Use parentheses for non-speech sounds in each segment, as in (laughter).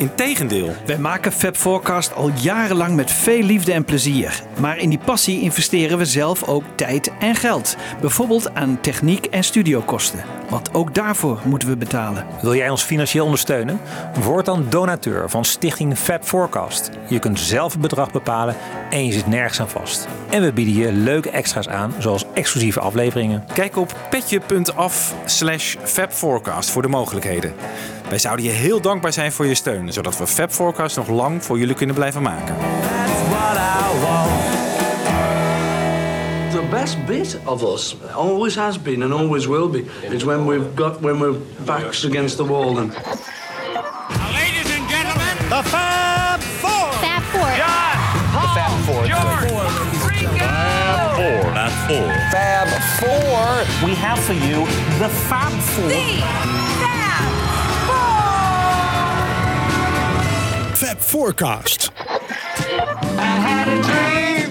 Integendeel. Wij maken Fab Forecast al jarenlang met veel liefde en plezier. Maar in die passie investeren we zelf ook tijd en geld. Bijvoorbeeld aan techniek en studiokosten. Want ook daarvoor moeten we betalen. Wil jij ons financieel ondersteunen? Word dan donateur van Stichting Fab Forecast. Je kunt zelf het bedrag bepalen en je zit nergens aan vast. En we bieden je leuke extra's aan, zoals exclusieve afleveringen. Kijk op petje.af slash fabforecast voor de mogelijkheden. Wij zouden je heel dankbaar zijn voor je steun, zodat we Fab Forecast nog lang voor jullie kunnen blijven maken. That's what I want. The best bit of us always has been and always will be is when we've got when we're backs against the wall and Ladies and gentlemen, The Fab Four. Fab Four. John, Paul, George, Rico. Fab Four. Fab Four. We have for you the Fab Four. Fab Forecast. I had a dream.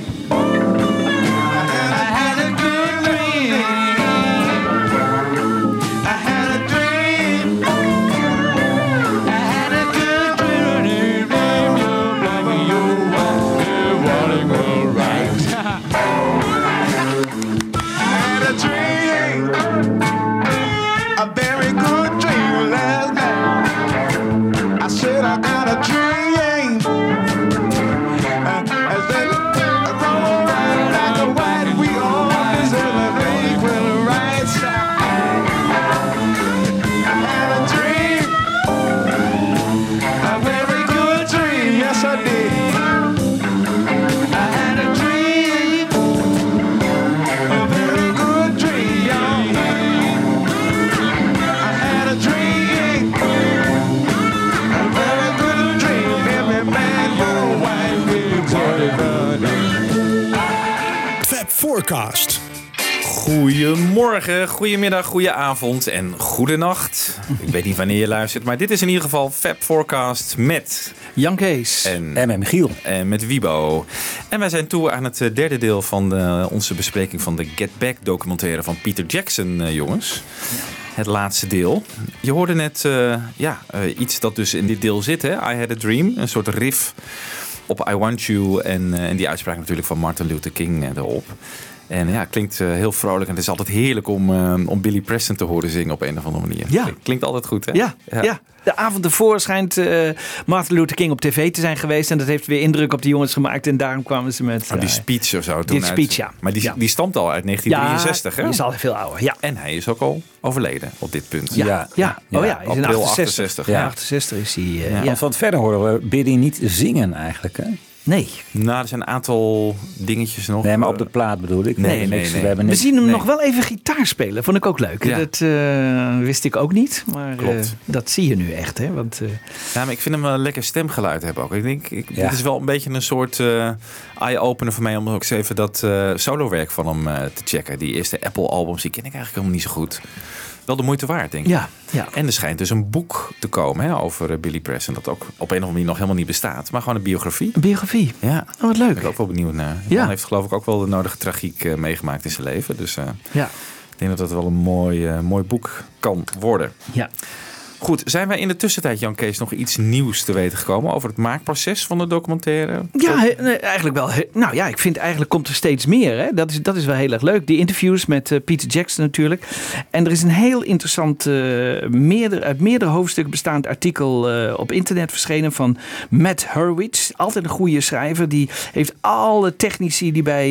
Goedemorgen, goedemiddag, goedenavond en goedenacht. Ik weet niet wanneer je luistert, maar dit is in ieder geval Fab Forecast met Jan Kees. en, En met Michiel. en met Wibo. En wij zijn toe aan het eh, derde deel van de, onze bespreking van de Get Back documentaire van Peter Jackson, eh, jongens. Het laatste deel. Je hoorde net eh, ja, eh, iets dat dus in dit deel zit, hè? I Had a Dream. Een soort riff op I Want You en, eh, en die uitspraak natuurlijk van Martin Luther King eh, erop. En ja, klinkt eh, heel vrolijk. En het is altijd heerlijk om, eh, om Billy Preston te horen zingen op een of andere manier. Ja. Klinkt altijd goed, hè? Ja, ja. de avond ervoor schijnt eh, Martin Luther King op tv te zijn geweest. En dat heeft weer indruk op die jongens gemaakt. En daarom kwamen ze met... Oh, die speech of zo. Toen die uit- speech, ja. Maar die, Ja. die stamt al uit 1963, ja, hè? die is al veel ouder. Ja. En hij is ook al overleden op dit punt. Ja, Ja. ja. Oh ja, hij is in april 68. 68, Ja, ja. 68 is hij. eh, ja. Want van verder horen we Biddy niet zingen eigenlijk. Hè? Nee. Nou, er zijn een aantal dingetjes nog. Nee, maar op Eh, de plaat bedoel ik. We Nee, nee, niks, nee. We hebben We zien hem nee. nog wel even gitaar spelen. Vond ik ook leuk. Ja. Dat eh, wist ik ook niet. Maar Klopt. eh, dat zie je nu echt. Hè? Want, eh, Ja, maar ik vind hem wel een lekker stemgeluid hebben ook. Ik denk, ik, Ja. dit is wel een beetje een soort eh, eye-opener voor mij om ook eens even dat eh solowerk van hem eh, te checken. Die eerste Apple-albums, die ken ik eigenlijk helemaal niet zo goed. Wel de moeite waard, denk ik. ja, ja. En er schijnt dus een boek te komen hè, over eh, Billy Preston. Dat ook op een of andere manier nog helemaal niet bestaat. Maar gewoon een biografie. Een biografie. Ja, Oh, wat ben leuk. ik ook wel benieuwd naar. Ja. man heeft geloof ik ook wel de nodige tragiek eh, meegemaakt in zijn leven. Dus eh, Ja. ik denk dat dat wel een mooi, mooi boek kan worden. ja. Goed, zijn wij in de tussentijd, Jan Kees, nog iets nieuws te weten gekomen over het maakproces van de documentaire? Ja, eigenlijk wel. Nou ja, ik vind eigenlijk komt er steeds meer. Hè? Dat, is, dat is wel heel erg leuk. Die interviews met eh, Peter Jackson natuurlijk. En er is een heel interessant, eh, meerder, uit meerdere hoofdstukken bestaand artikel eh, op internet verschenen van Matt Hurwitz. Altijd een goede schrijver. Die heeft alle technici die bij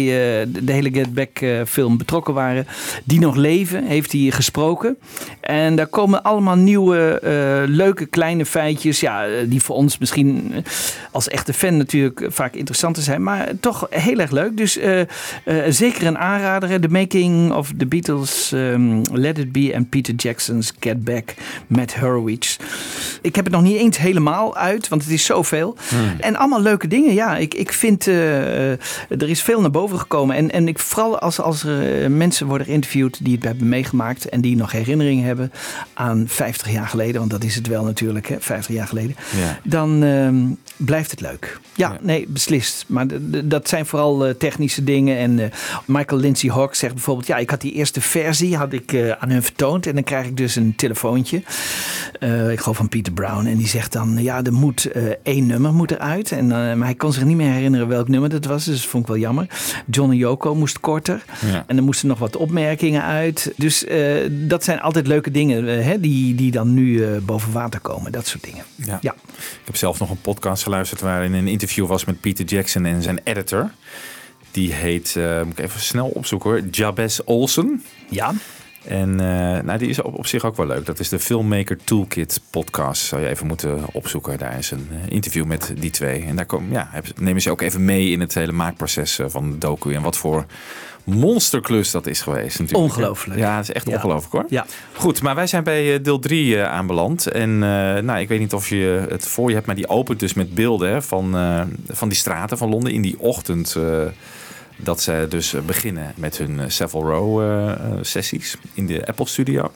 de, hele Get Back film betrokken waren, die nog leven, heeft hij gesproken. En daar komen allemaal nieuwe, leuke kleine feitjes. Ja, eh, die voor ons misschien eh, als echte fan natuurlijk vaak interessanter zijn. Maar toch heel erg leuk. Dus eh, eh, zeker een aanrader. The Making of the Beatles, ehm, Let It Be en Peter Jackson's Get Back met Hurwitz. Ik heb het nog niet eens helemaal uit, want het is zoveel. En allemaal leuke dingen. Ja, ik, ik vind eh, eh, er is veel naar boven gekomen. En, en ik, vooral als, als er eh, mensen worden geïnterviewd die het hebben meegemaakt en die nog herinneringen hebben aan 50 jaar geleden. Geleden, want dat is het wel natuurlijk, hè, 50 jaar geleden, Ja. dan ehm, blijft het leuk. Ja, Ja. nee, beslist. Maar dat zijn vooral eh, technische dingen. En eh, Michael Lindsay Hawk zegt bijvoorbeeld, ja, ik had die eerste versie had ik, eh, aan hun vertoond en dan krijg ik dus een telefoontje. Ik geloof van Peter Brown. En die zegt dan, ja, er moet één nummer moet eruit. En, maar hij kon zich niet meer herinneren welk nummer dat was. Dus dat vond ik wel jammer. John en Yoko moest korter. Ja. En er moesten nog wat opmerkingen uit. Dus dat zijn altijd leuke dingen hè, die, die dan nu boven water komen. Dat soort dingen. Ja. Ja. Ik heb zelf nog een podcast geluisterd waarin een interview was met Peter Jackson en zijn editor. Die heet, eh, moet ik even snel opzoeken hoor, Jabez Olsen. Ja. En eh, nou, die is op, op zich ook wel leuk. Dat is de Filmmaker Toolkit podcast. Zou je even moeten opzoeken. Daar is een eh, interview met die twee. En daar kom, ja, nemen ze ook even mee in het hele maakproces eh, van de docu. En wat voor monsterklus dat is geweest natuurlijk. Ongelooflijk. Ja, het is echt Ja. ongelooflijk hoor. Ja. Goed, maar wij zijn bij deel 3 aanbeland. En nou, ik weet niet of je het voor je hebt, maar die opent dus met beelden hè, van, van die straten van Londen in die ochtend. Dat ze dus beginnen met hun eh, Savile Row eh, eh, sessies in de Apple Studio.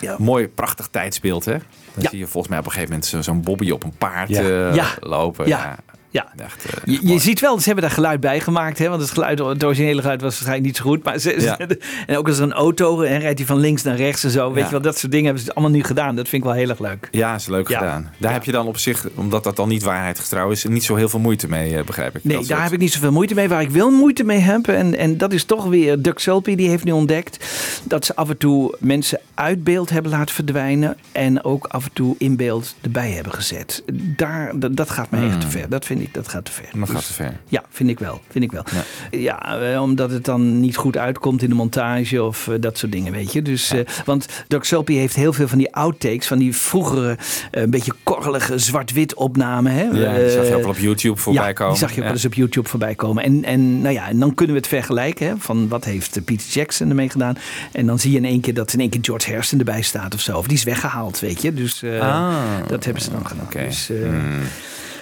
Ja. Mooi, prachtig tijdsbeeld hè. Dan Ja. zie je volgens mij op een gegeven moment zo- zo'n Bobby op een paard Ja. lopen. Ja. Ja. echt, eh, Je, ziet wel, ze hebben daar geluid bij gemaakt. Hè? Want het, geluid, het originele geluid was waarschijnlijk niet zo goed. Maar ze, Ja. (laughs) en ook als er een auto en rijdt hij van links naar rechts en zo. Weet Ja. je wel, dat soort dingen hebben ze allemaal nu gedaan. Dat vind ik wel heel erg leuk. Ja, is leuk Ja. gedaan. Daar heb je dan op zich, omdat dat dan niet waarheidsgetrouw is, niet zo heel veel moeite mee, eh, begrijp ik. Nee, daar soort- heb ik niet zoveel moeite mee. Waar ik wel moeite mee heb, en, en dat is toch weer Doug Sulpy, die heeft nu ontdekt dat ze af en toe mensen uit beeld hebben laten verdwijnen. En ook af en toe in beeld erbij hebben gezet. Daar, dat, gaat mij echt te ver. Dat vind ik, dat gaat te ver. Dat Dus- gaat te ver. Ja, vind ik wel. Vind ik wel. Ja, eh, omdat het dan niet goed uitkomt in de montage of eh, dat soort dingen, weet je. Dus, eh, want Doc Soapy heeft heel veel van die outtakes, van die vroegere, een beetje korrelige zwart-wit opnamen. Hè? Ja, die zag je ook wel op YouTube voorbij ja, komen. die zag je ook wel eens op YouTube voorbij komen. En, en, nou ja, en dan kunnen we het vergelijken. Hè, van wat heeft Peter Jackson ermee gedaan. En dan zie je in één keer dat in één keer George Harrison erbij staat of zo. Of die is weggehaald, weet je. Dus Ah. dat hebben ze dan gedaan. Oké. Dus, Hmm.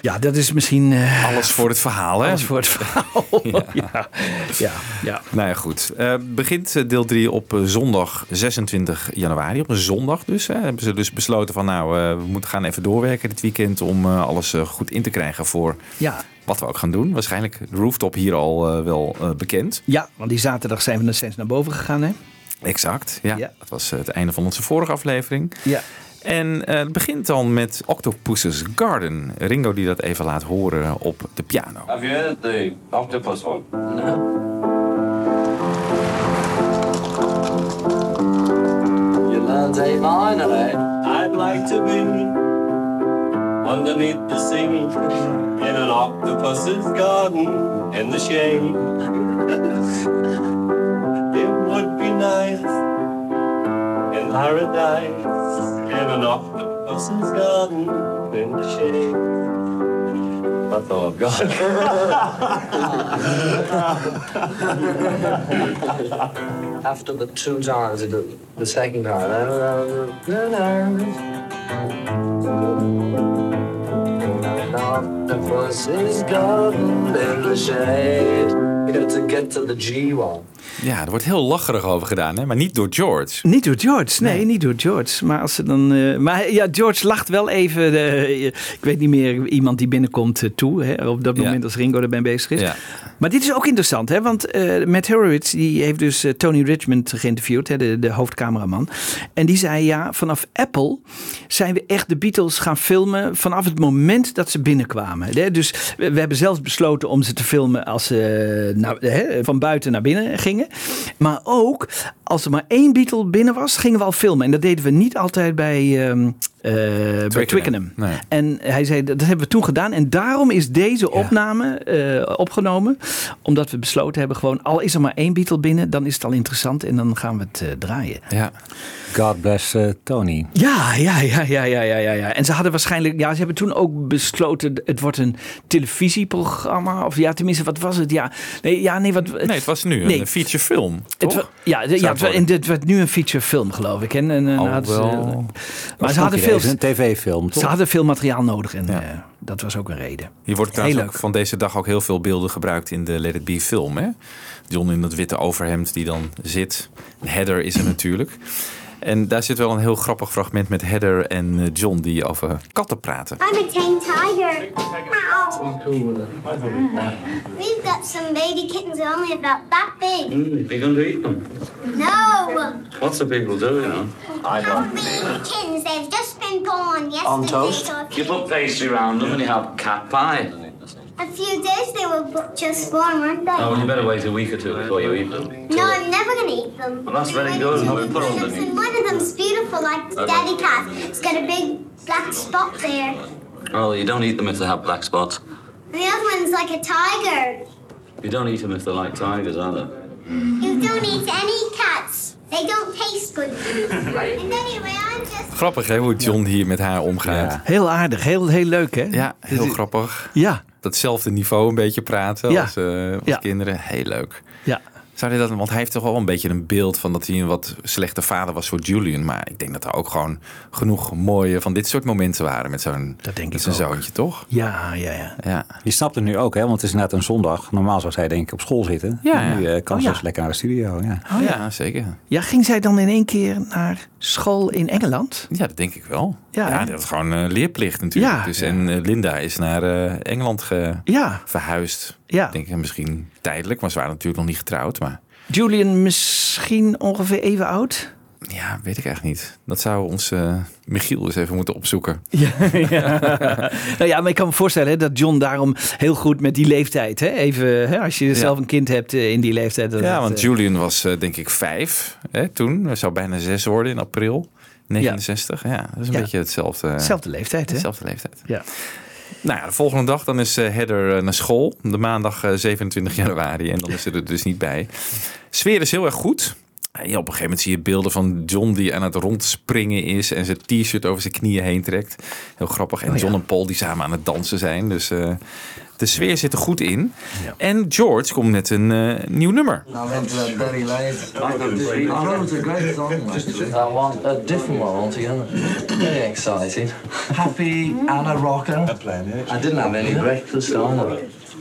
Ja, dat is misschien... eh, Alles voor het verhaal, hè? alles voor het verhaal. (laughs) (laughs) ja. Ja. ja, Nou ja, goed. Eh, begint eh, deel 3 op zondag 26 januari. Op een zondag dus. Hè. Hebben ze dus besloten van nou, we moeten gaan even doorwerken dit weekend om alles goed in te krijgen voor ja. wat we ook gaan doen. Waarschijnlijk de rooftop hier al wel bekend. Ja, want die zaterdag zijn we nog steeds naar boven gegaan, hè? Exact, ja. Ja. Dat was het einde van onze vorige aflevering. Ja. En eh, het begint dan met Octopus's Garden. Ringo die dat even laat horen op de piano. Have you heard the octopus one? You learned A minor, eh? I'd like to be underneath the sea in an octopus's garden in the shade. (laughs) it would be nice paradise in an octopus's garden in the shade. That's all I've. (laughs) After the two times, the, the second time. Octopus is garden in the shade. You know, to get to the G one. Ja, er wordt heel lacherig over gedaan, hè? maar niet door George. Niet door George, nee, niet door George. Maar als ze dan. eh, maar ja, George lacht wel even. eh, ik weet niet meer iemand die binnenkomt eh, toe. Hè, op dat Ja. moment als Ringo erbij bezig is. Ja. Maar dit is ook interessant, hè? want Matt Horowitz die heeft dus Tony Richmond geïnterviewd, hè, de, de hoofdcameraman. En die zei ja, vanaf Apple zijn we echt de Beatles gaan filmen vanaf het moment dat ze binnenkwamen. Hè? Dus we, we hebben zelfs besloten om ze te filmen als ze nou, hè, van buiten naar binnen gingen. Maar ook als er maar één Beatle binnen was, gingen we al filmen. En dat deden we niet altijd bij, ehm, eh, bij Twickenham. Nee. En hij zei, dat hebben we toen gedaan. En daarom is deze opname eh, opgenomen. Omdat we besloten hebben, gewoon al is er maar één Beatle binnen, dan is het al interessant en dan gaan we het eh, draaien. Ja. God bless Tony. Ja, ja, ja, ja, ja, ja, ja. En ze hadden waarschijnlijk, ja, ze hebben toen ook besloten, het wordt een televisieprogramma. Of ja, tenminste, wat was het? Ja, nee, ja, nee, wat. Nee, het was nu Nee. een feature film. Het ja, ja en worden? dit werd nu een feature film, geloof ik. En, en, en hadden ze- maar ze hadden, veel, een tv-film, ze hadden veel materiaal nodig en Ja. eh, dat was ook een reden. Hier wordt trouwens ook van deze dag ook heel veel beelden gebruikt in de Let It Be film. Hè? John in dat witte overhemd die dan zit. Heather is er natuurlijk. En daar zit wel een heel grappig fragment met Heather en eh, John die over katten praten. I'm a tame tiger. We've got some baby kittens are only about that big. You're going to eat them. No! Lots of people do, you know. How baby kittens? They've just been born yesterday. On toast. You put pastry around them and you have cat pie. A few days they were just born, weren't they? Oh, well, you better wait a week or two before you eat them. No, I'm never gonna eat them. Well, that's very good. to How we eat put them. on the And one of them's beautiful, like the daddy cat. It's got a big black spot there. Oh, you don't eat them if they have black spots. And the other one's like a tiger. You don't eat them if they're like tigers, are they? You don't eat any cats. They don't taste good. (laughs) and anyway, I'm just. Grappig hè, hoe John hier met haar omgaat. Ja. Heel aardig, heel, heel leuk hè? Ja, heel grappig. Ja, Datzelfde niveau een beetje praten Ja. als, eh, als Ja. kinderen. Heel leuk. ja. Zou hij dat, want hij heeft toch wel een beetje een beeld van dat hij een wat slechte vader was voor Julian. Maar ik denk dat er ook gewoon genoeg mooie van dit soort momenten waren met zo'n Dat denk met ik zijn ook. zoontje, toch? Ja, ja, ja. Ja. Je snapt het nu ook, hè? Want het is inderdaad een zondag. Normaal zou zij denk ik op school zitten. Ja, En nu ja. eh, kan Oh, ze ja. dus lekker naar de studio. Ja. Oh, ja. zeker. Ja, ging zij dan in één keer naar school in Engeland? Ja, dat denk ik wel. Ja, dat was gewoon eh, leerplicht natuurlijk. Ja. dus, en eh, Linda is naar eh, Engeland ge- Ja, verhuisd. Ja. Ik denk eh, misschien tijdelijk, maar ze waren natuurlijk nog niet getrouwd. Maar Julian misschien ongeveer even oud? ja, weet ik eigenlijk niet. Dat zou ons eh, Michiel eens even moeten opzoeken. Ja, (laughs) ja. nou ja, maar ik kan me voorstellen hè, dat John daarom heel goed met die leeftijd. Hè, even, hè, als je zelf een kind hebt in die leeftijd. Dat Ja, want Julian was denk ik vijf hè, toen. Hij zou bijna zes worden in april 69. Ja, dat is een Ja. beetje hetzelfde. Dezelfde leeftijd, hè? Dezelfde leeftijd. Ja. Nou ja, de volgende dag dan is eh, Heather eh, naar school. De maandag eh, 27 januari. En dan is ze er dus niet bij. Sfeer is heel erg goed. Ja, op een gegeven moment zie je beelden van John die aan het rondspringen is. En zijn t-shirt over zijn knieën heen trekt. Heel grappig. En Oh ja. John en Paul die samen aan het dansen zijn. Dus eh, de sfeer zit er goed in. En George komt met een eh, nieuw nummer. I'm into that very late. I know it's a great song. I want a different one altogether. Very exciting. Happy Anna Rockin. I didn't have any breakfast either.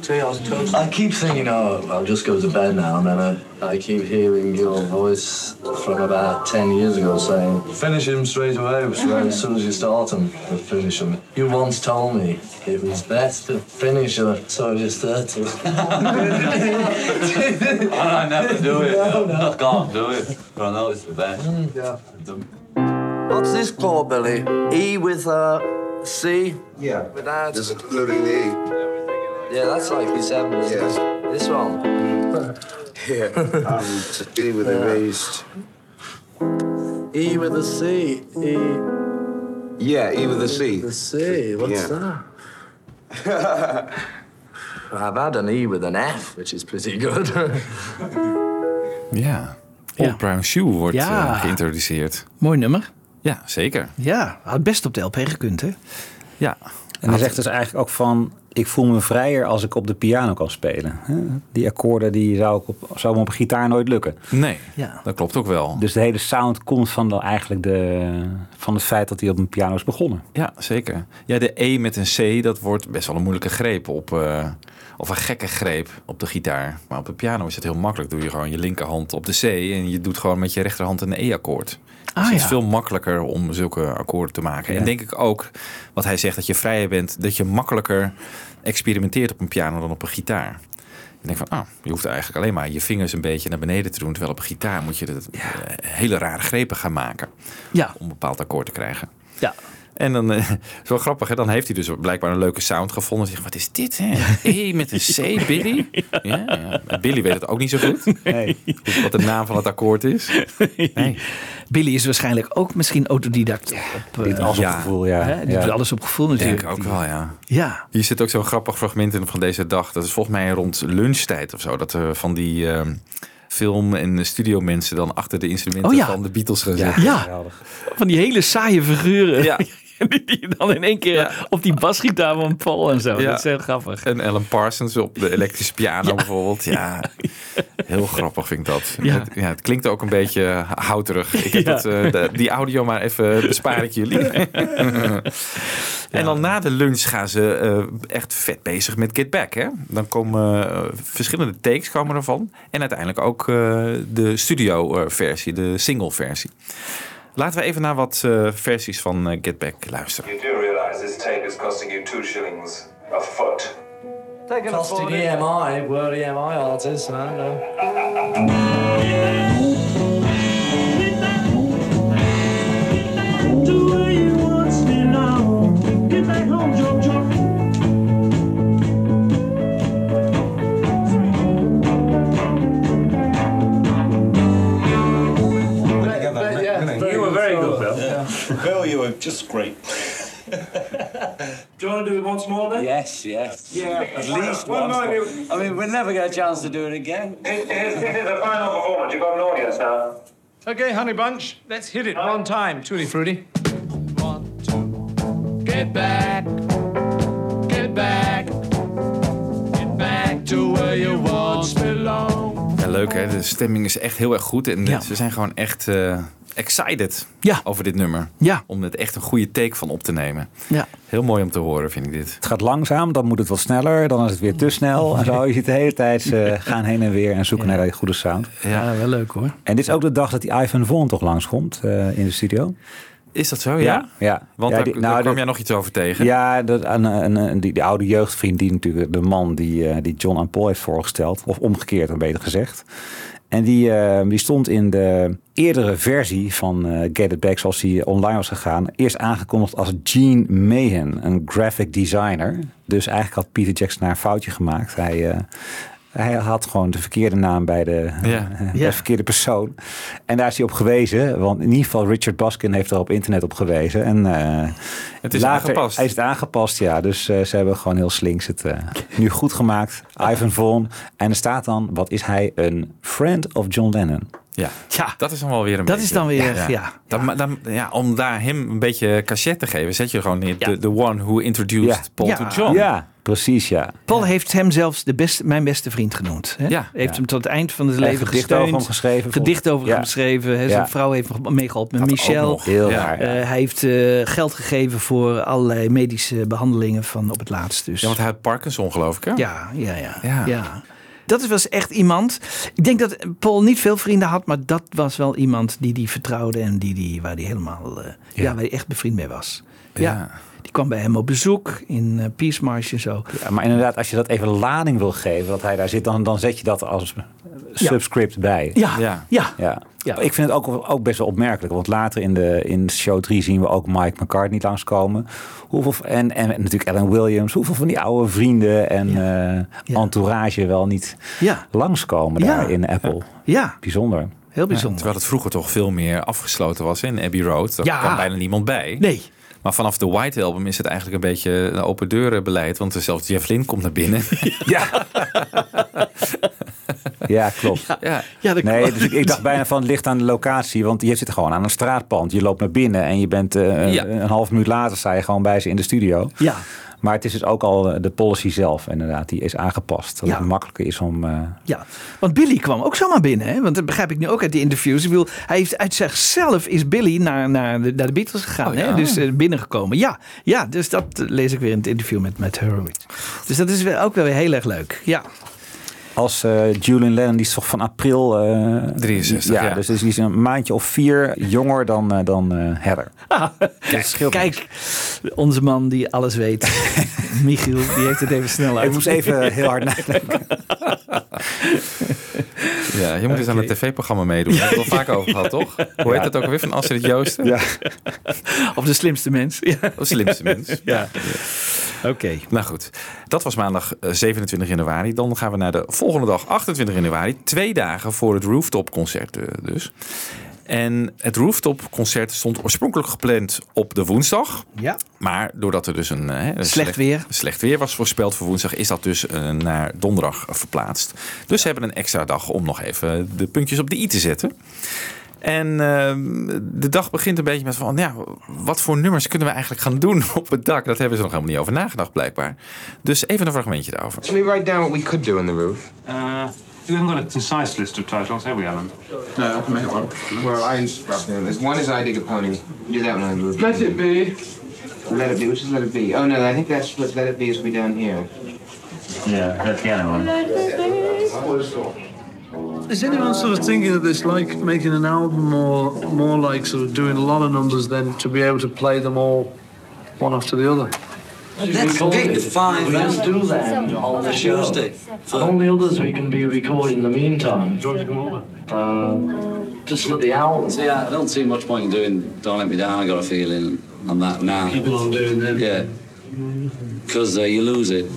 I keep thinking, oh, I'll just go to bed now, and then I, I keep hearing your voice from about 10 years ago saying, finish him straight away, so as (laughs) soon as you start him, finish him. You once told me it was best to finish her, so you start to. I never do it. (laughs) I can't do it. But I know it's the best. Mm, What's this for, Billy? E with a C? Yeah. Without. Just including the E. Yeah, that's like B7. isn't Yes. it? This one. (laughs) Yeah. Um, E with a raised. E with a C. E. Yeah, E with a C. The C. What's Yeah. that? (laughs) I've had an E with an F, which is pretty good. (laughs) Ja. Old Ja. Brown Shoe wordt Ja. eh, geïntroduceerd. Mooi nummer. Ja, zeker. Ja, had best op de LP gekund, hè? Ja. En hij zegt dus eigenlijk ook van... ik voel me vrijer als ik op de piano kan spelen. Hè? Die akkoorden die zou, ik op, zou me op een gitaar nooit lukken. Nee, Ja. dat klopt ook wel. Dus de hele sound komt van, de, eigenlijk de, van het feit dat hij op een piano is begonnen. Ja, zeker. Ja, de E met een C, dat wordt best wel een moeilijke greep op... eh, of een gekke greep op de gitaar. Maar op de piano is het heel makkelijk. Doe je gewoon je linkerhand op de C en je doet gewoon met je rechterhand een E-akkoord. Dus Ah, het is ja. veel makkelijker om zulke akkoorden te maken. Ja. En denk ik ook, wat hij zegt, dat je vrijer bent, dat je makkelijker experimenteert op een piano dan op een gitaar. Je denkt van, ah, je hoeft eigenlijk alleen maar je vingers een beetje naar beneden te doen. Terwijl op een gitaar moet je de, eh, hele rare grepen gaan maken Ja, om een bepaald akkoord te krijgen. ja. En dan eh, is wel grappig, hè? dan heeft hij dus blijkbaar een leuke sound gevonden. Hij zegt, wat is dit? Hè? E met een C, Billy? Ja, ja. Billy weet het ook niet zo goed. Nee. Wat de naam van het akkoord is. Nee. Billy is waarschijnlijk ook misschien autodidact. Op, eh, als op Ja. gevoel, ja. hè? Die ja. doet alles op gevoel Denk natuurlijk. ik ook wel, ja. Ja, Hier zit ook zo'n grappig fragment in van deze dag. Dat is volgens mij rond lunchtijd of zo. Dat er van die eh, film- en studiomensen dan achter de instrumenten Oh ja. van de Beatles gaan Ja, zitten. Ja. van die hele saaie figuren. Ja. (laughs) (laughs) die die dan in één keer op die basgitaar van Paul en zo. Ja. Dat is heel grappig. En Alan Parsons op de elektrische piano bijvoorbeeld. (laughs) Ja, heel grappig vind ik dat. Ja. Het, klinkt ook een beetje houterig. Ik heb dat, eh, de- die audio maar even bespaar ik jullie. (laughs) En dan na de lunch gaan ze eh, echt vet bezig met Get Back. Hè? Dan komen eh, verschillende takes komen ervan. En uiteindelijk ook de studio versie, de single versie. Laten we even naar wat eh, versies van eh, Get Back luisteren. You do realize this tape is costing you two shillings a foot. Costing EMI, were EMI artists, I don't know. Were just great. (laughs) Do you want to do it once more then? Yes, yes. Yeah, At least Well, once. no, you- I mean, we'll never get a chance to do it again. This, this is the final performance. You've got an audience now. Okay, honey bunch, let's hit it one time. Tutti frutti. One, two. Get back. Get back. Get back to where you once belong. Ja, leuk hè, de stemming is echt heel erg goed. En Ja. ze zijn gewoon echt eh, excited Ja. over dit nummer. Ja. Om het echt een goede take van op te nemen. Ja. Heel mooi om te horen, vind ik dit. Het gaat langzaam, dan moet het wat sneller, dan is het weer te snel. En zo je ziet de hele tijd eh, (laughs) gaan heen en weer en zoeken naar die goede sound. Ja, wel leuk hoor. En dit is ook de dag dat die Ivan Vaughan toch langskomt eh in de studio. Is dat zo? Ja. Ja, ja. Want Ja, daar, die- daar nou, kwam jij nog iets over tegen. Ja, dat, een, een, een- die, die oude jeugdvriend, die natuurlijk de man die, eh, die John aan Paul heeft voorgesteld. Of omgekeerd, dan beter gezegd. En die, eh, die stond in de eerdere versie van eh, Get It Back, zoals die online was gegaan, eerst aangekondigd als Gene Mahan, een graphic designer. Dus eigenlijk had Peter Jackson daar een foutje gemaakt. Hij, eh, hij had gewoon de verkeerde naam bij de, Ja. bij de verkeerde persoon. En daar is hij op gewezen. Want in ieder geval Richard Baskin heeft er op internet op gewezen. En eh, Het is later aangepast. Is het aangepast, ja. Dus eh, ze hebben gewoon heel slinks het eh, nu goed gemaakt. (laughs) Ivan Vaughan. En er staat dan, wat is hij? Een friend of John Lennon. Ja. Ja. Dat is dan wel weer een Dat beetje... is dan weer, ja. Dan, dan, ja, om daar hem een beetje cachet te geven, zet je gewoon neer. The, the one who introduced Ja. Paul Ja. to John. Ja, precies, ja. Paul heeft hem zelfs de beste, mijn beste vriend genoemd. Hè? Ja. heeft Ja. hem tot het eind van zijn leven gedicht gesteund. over hem geschreven, Gedicht over Ja. hem geschreven. Hè? Zijn Ja. vrouw heeft nog meegeholpen met Dat ook Michel. nog. Heel Ja. raar. ja. Eh, hij heeft eh, geld gegeven voor allerlei medische behandelingen van op het laatst. Dus. Ja, want hij had Parkinson, geloof ik. Hè? ja, ja, ja, Ja. Dat was echt iemand. Ik denk dat Paul niet veel vrienden had, maar dat was wel iemand die die vertrouwde en die, die, waar hij helemaal, eh, ja. waar hij echt bevriend mee was. Ja. Ja. Die kwam bij hem op bezoek in eh Peace March en zo. Ja, maar inderdaad, als je dat even lading wil geven, dat hij daar zit, dan, dan zet je dat als subscript bij. Ja, Ja. ja. Ja. Ja. Ik vind het ook, ook best wel opmerkelijk. Want later in, de, in show 3 zien we ook Mike McCartney langskomen. Hoeveel, en, en natuurlijk Ellen Williams. Hoeveel van die oude vrienden en eh, Ja. entourage wel niet Ja. langskomen Ja. daar in Apple. Ja, Bijzonder. heel Ja, bijzonder. terwijl het vroeger toch veel meer afgesloten was in Abbey Road. Daar Ja. kwam bijna niemand bij. Nee. Maar vanaf de White Album is het eigenlijk een beetje een open deuren beleid. Want zelfs Jeff Lynne komt naar binnen. Ja. (laughs) (laughs) (laughs) ja, klopt. ja. Ja, dat Nee, klopt. dus ik, ik dacht bijna van het ligt aan de locatie. Want je zit gewoon aan een straatpand. Je loopt naar binnen en je bent eh, Ja. een half minuut later sta je gewoon bij ze in de studio. Ja. Maar het is dus ook al eh, de policy zelf inderdaad. Die is aangepast. Dat Ja. het makkelijker is om... eh, Ja, want Billy kwam ook zomaar binnen. Hè? Want dat begrijp ik nu ook uit die interviews. Ik bedoel, hij heeft uit zichzelf is Billy naar, naar, de, naar de Beatles gegaan. Oh, ja. hè? Dus eh, binnengekomen. Ja, ja, dus dat eh, lees ik weer in het interview met Matt Hurwitz. Dus dat is wel- ook wel weer heel erg leuk. Ja, Als eh, Julian Lennon, die is toch van april... eh, 63, ja, ja. Dus die is een maandje of vier jonger dan, eh, dan eh Heather. (laughs) kijk, kijk, onze man die alles weet. (laughs) Michiel, die heeft het even snel uit. Ik moest even heel hard (laughs) nadenken. Ja, je moet eens aan een tv-programma meedoen. Daar hebben we het al vaak over gehad, toch? (laughs) Hoe heet het ook alweer van Astrid Joosten? Ja. (laughs) Of de slimste mens. Ja. De slimste mens. (laughs) Ja. Oké. Nou goed, dat was maandag eh, 27 januari. Dan gaan we naar de volgende dag, 28 januari. Twee dagen voor het rooftop-concert eh, dus. En het rooftop-concert stond oorspronkelijk gepland op de woensdag. Ja. Maar doordat er dus een, eh, een Slecht weer. slecht weer was voorspeld voor woensdag, is dat dus eh, naar donderdag eh, verplaatst. Dus ze hebben een extra dag om nog even de puntjes op de i te zetten. En ehm, de dag begint een beetje met van, ja, wat voor nummers kunnen we eigenlijk gaan doen (laughs) op het dak? Dat hebben ze nog helemaal niet over nagedacht, blijkbaar. Dus even een fragmentje daarover. Shall we write down what we could do on the roof? Uh, we haven't got a concise list of titles, have we, Alan? No, I can make one. Well, I instruct them. There's one is I dig a pony. Do that one on the roof. Let it be. Let it be. Which is let it be? Oh no, I think that's what let it be is we down here. Yeah, that's the piano one. Is anyone sort of thinking of this like making an album or more like sort of doing a lot of numbers then to be able to play them all one after the other? Let's pick five and do that on the Tuesday. All the others we can be recording in the meantime. George, come over. Uh, just with the album. See, I don't see much point in doing Don't Let Me Down. I got a feeling on that now. Keep on doing them. Yeah. Because uh, you lose it.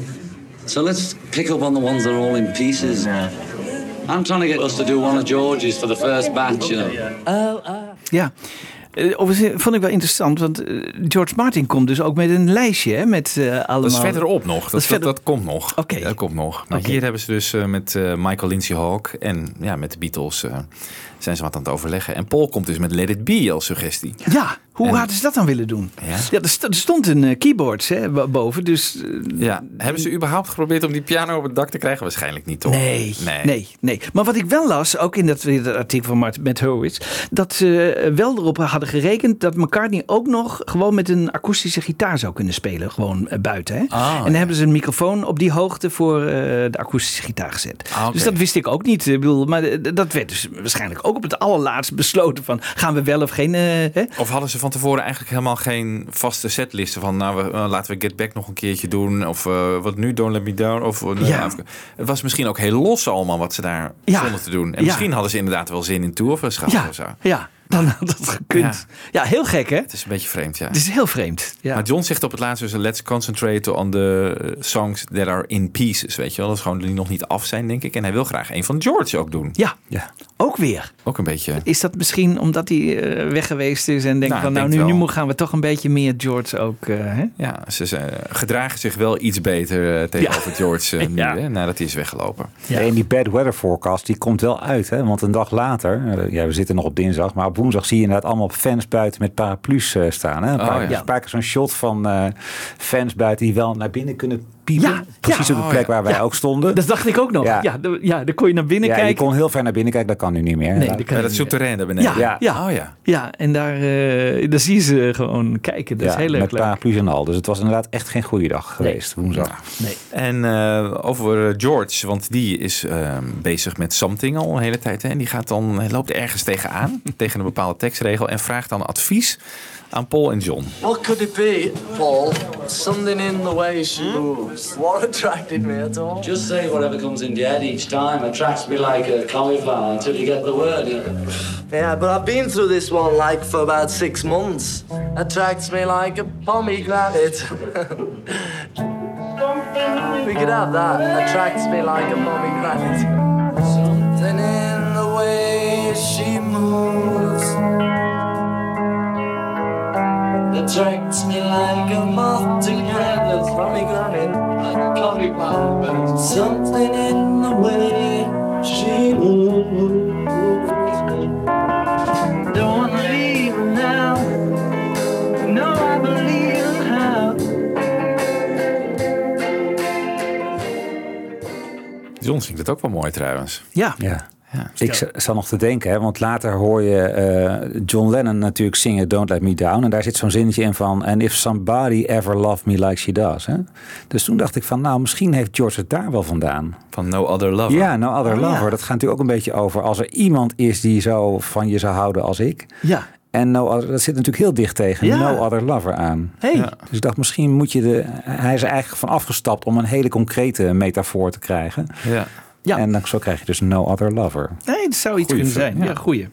So let's pick up on the ones that are all in pieces. I'm trying to get us to do one of George's for the first batch, you know. Ja. Eh, Overigens vond ik wel interessant, want eh, George Martin komt dus ook met een lijstje hè, met eh, allemaal... Dat is verderop nog. Dat, dat, verder- dat komt nog. Oké. Dat komt nog. Maar Oké. hier hebben ze dus eh, met eh, Michael Lindsay Hawk en ja, met de Beatles eh, zijn ze wat aan het overleggen. En Paul komt dus met Let It Be als suggestie. Ja, hoe En- hadden ze dat dan willen doen? Ja. er, st- er stond een eh, keyboard hè, bo- boven, dus... eh, Ja, hebben ze überhaupt geprobeerd om die piano op het dak te krijgen? Waarschijnlijk niet, toch? Nee, nee, nee, Maar wat ik wel las, ook in dat, dat artikel van Mart, met Hurwitz, dat ze eh, wel erop hadden gerekend dat McCartney ook nog gewoon met een akoestische gitaar zou kunnen spelen, gewoon buiten. Hè? Ah, en dan hebben ze een microfoon op die hoogte voor de akoestische gitaar gezet. Ah. Dus dat wist ik ook niet. Ik bedoel, maar dat werd dus waarschijnlijk ook op het allerlaatst besloten van gaan we wel of geen. hè? Of hadden ze van tevoren eigenlijk helemaal geen vaste setlisten van nou, we, eh, laten we Get Back nog een keertje doen of eh, wat nu Don't Let Me Down of eh, Ja. even- het was misschien ook heel los allemaal wat ze daar Ja. te doen. En Ja. misschien hadden ze inderdaad wel zin in tour of Ja, of zo. ja, dan had dat gekund. Ja. heel gek hè? Het is een beetje vreemd, ja. Het is heel vreemd. Ja. Maar John zegt op het laatst dus let's concentrate on the songs that are in pieces, weet je wel. Dat is gewoon die nog niet af zijn, denk ik. En hij wil graag een van George ook doen. Ja, ja. Ook weer. Ook een beetje. Is dat misschien omdat hij eh, weg geweest is en denkt Nou, van nou denk nu, nu gaan we toch een beetje meer George ook. eh, hè? Ja, ze, gedragen zich wel iets beter eh, tegenover George eh, (laughs) nu, hè, nadat hij is weggelopen. Ja. En die bad weather forecast die komt wel uit. Hè? Want een dag later, ja, we zitten nog op dinsdag, maar op woensdag zie je inderdaad allemaal fans buiten met paraplu's eh, staan. Hè? Een Oh, paar, ja. een paar keer zo'n shot van eh, fans buiten die wel naar binnen kunnen piepen. Precies ja. op de plek Oh, waar ja. wij Ja. ook stonden. Dat dacht ik ook nog. Ja, Ja. de- ja daar kon je naar binnen ja, je kijken. kon heel ver naar binnen kijken, dat kan nu niet meer. Nee, Ja. dat kan Ja, dat niet souterrain daar beneden. Ja, ja. Oh ja. Ja, en daar, eh, daar zie je ze gewoon kijken. Dat Ja, is heel met leuk. paraplu's en al. Dus het was inderdaad echt geen goede dag geweest, woensdag. Nee. En eh, over eh, George, want die is eh, bezig met something al een hele tijd. Hè? En die gaat dan, loopt ergens tegenaan, (laughs) tegen een bepaalde tekstregel. En vraagt dan advies aan Paul en John. What could it be, Paul? Something in the way she hmm? moves. What attracted me at all? Just say whatever comes in your head each time. Attracts me like a cauliflower until you get the word. Yeah, but I've been through this one like for about six months. Attracts me like a pomegranate. (laughs) we could have that. Attracts me like a pomegranate. Something in the way she moves. Attracts me like a moth to granite. Pomegranate. Like a cauliflower. Something in the way she moves. Don't wanna leave now. No, I believe how. John zingt het ook wel mooi trouwens. Ja. Ja. Ik z- zat nog te denken, hè, want later hoor je eh, John Lennon natuurlijk zingen Don't Let Me Down. En daar zit zo'n zinnetje in van... And if somebody ever loved me like she does. Hè? Dus toen dacht ik van, nou, misschien heeft George het daar wel vandaan. Van No Other Lover. Ja, No Other Oh, ja. Lover. Dat gaat natuurlijk ook een beetje over... als er iemand is die zo van je zou houden als ik. Ja. En no other, dat zit natuurlijk heel dicht tegen Ja. No Other Lover aan. Hey. Ja. Dus ik dacht, misschien moet je de... Hij is er eigenlijk van afgestapt om een hele concrete metafoor te krijgen. Ja. Ja. En dan, zo krijg je dus No Other Lover. Nee, het zou iets Goeie kunnen film, zijn. Ja, ja. goeie.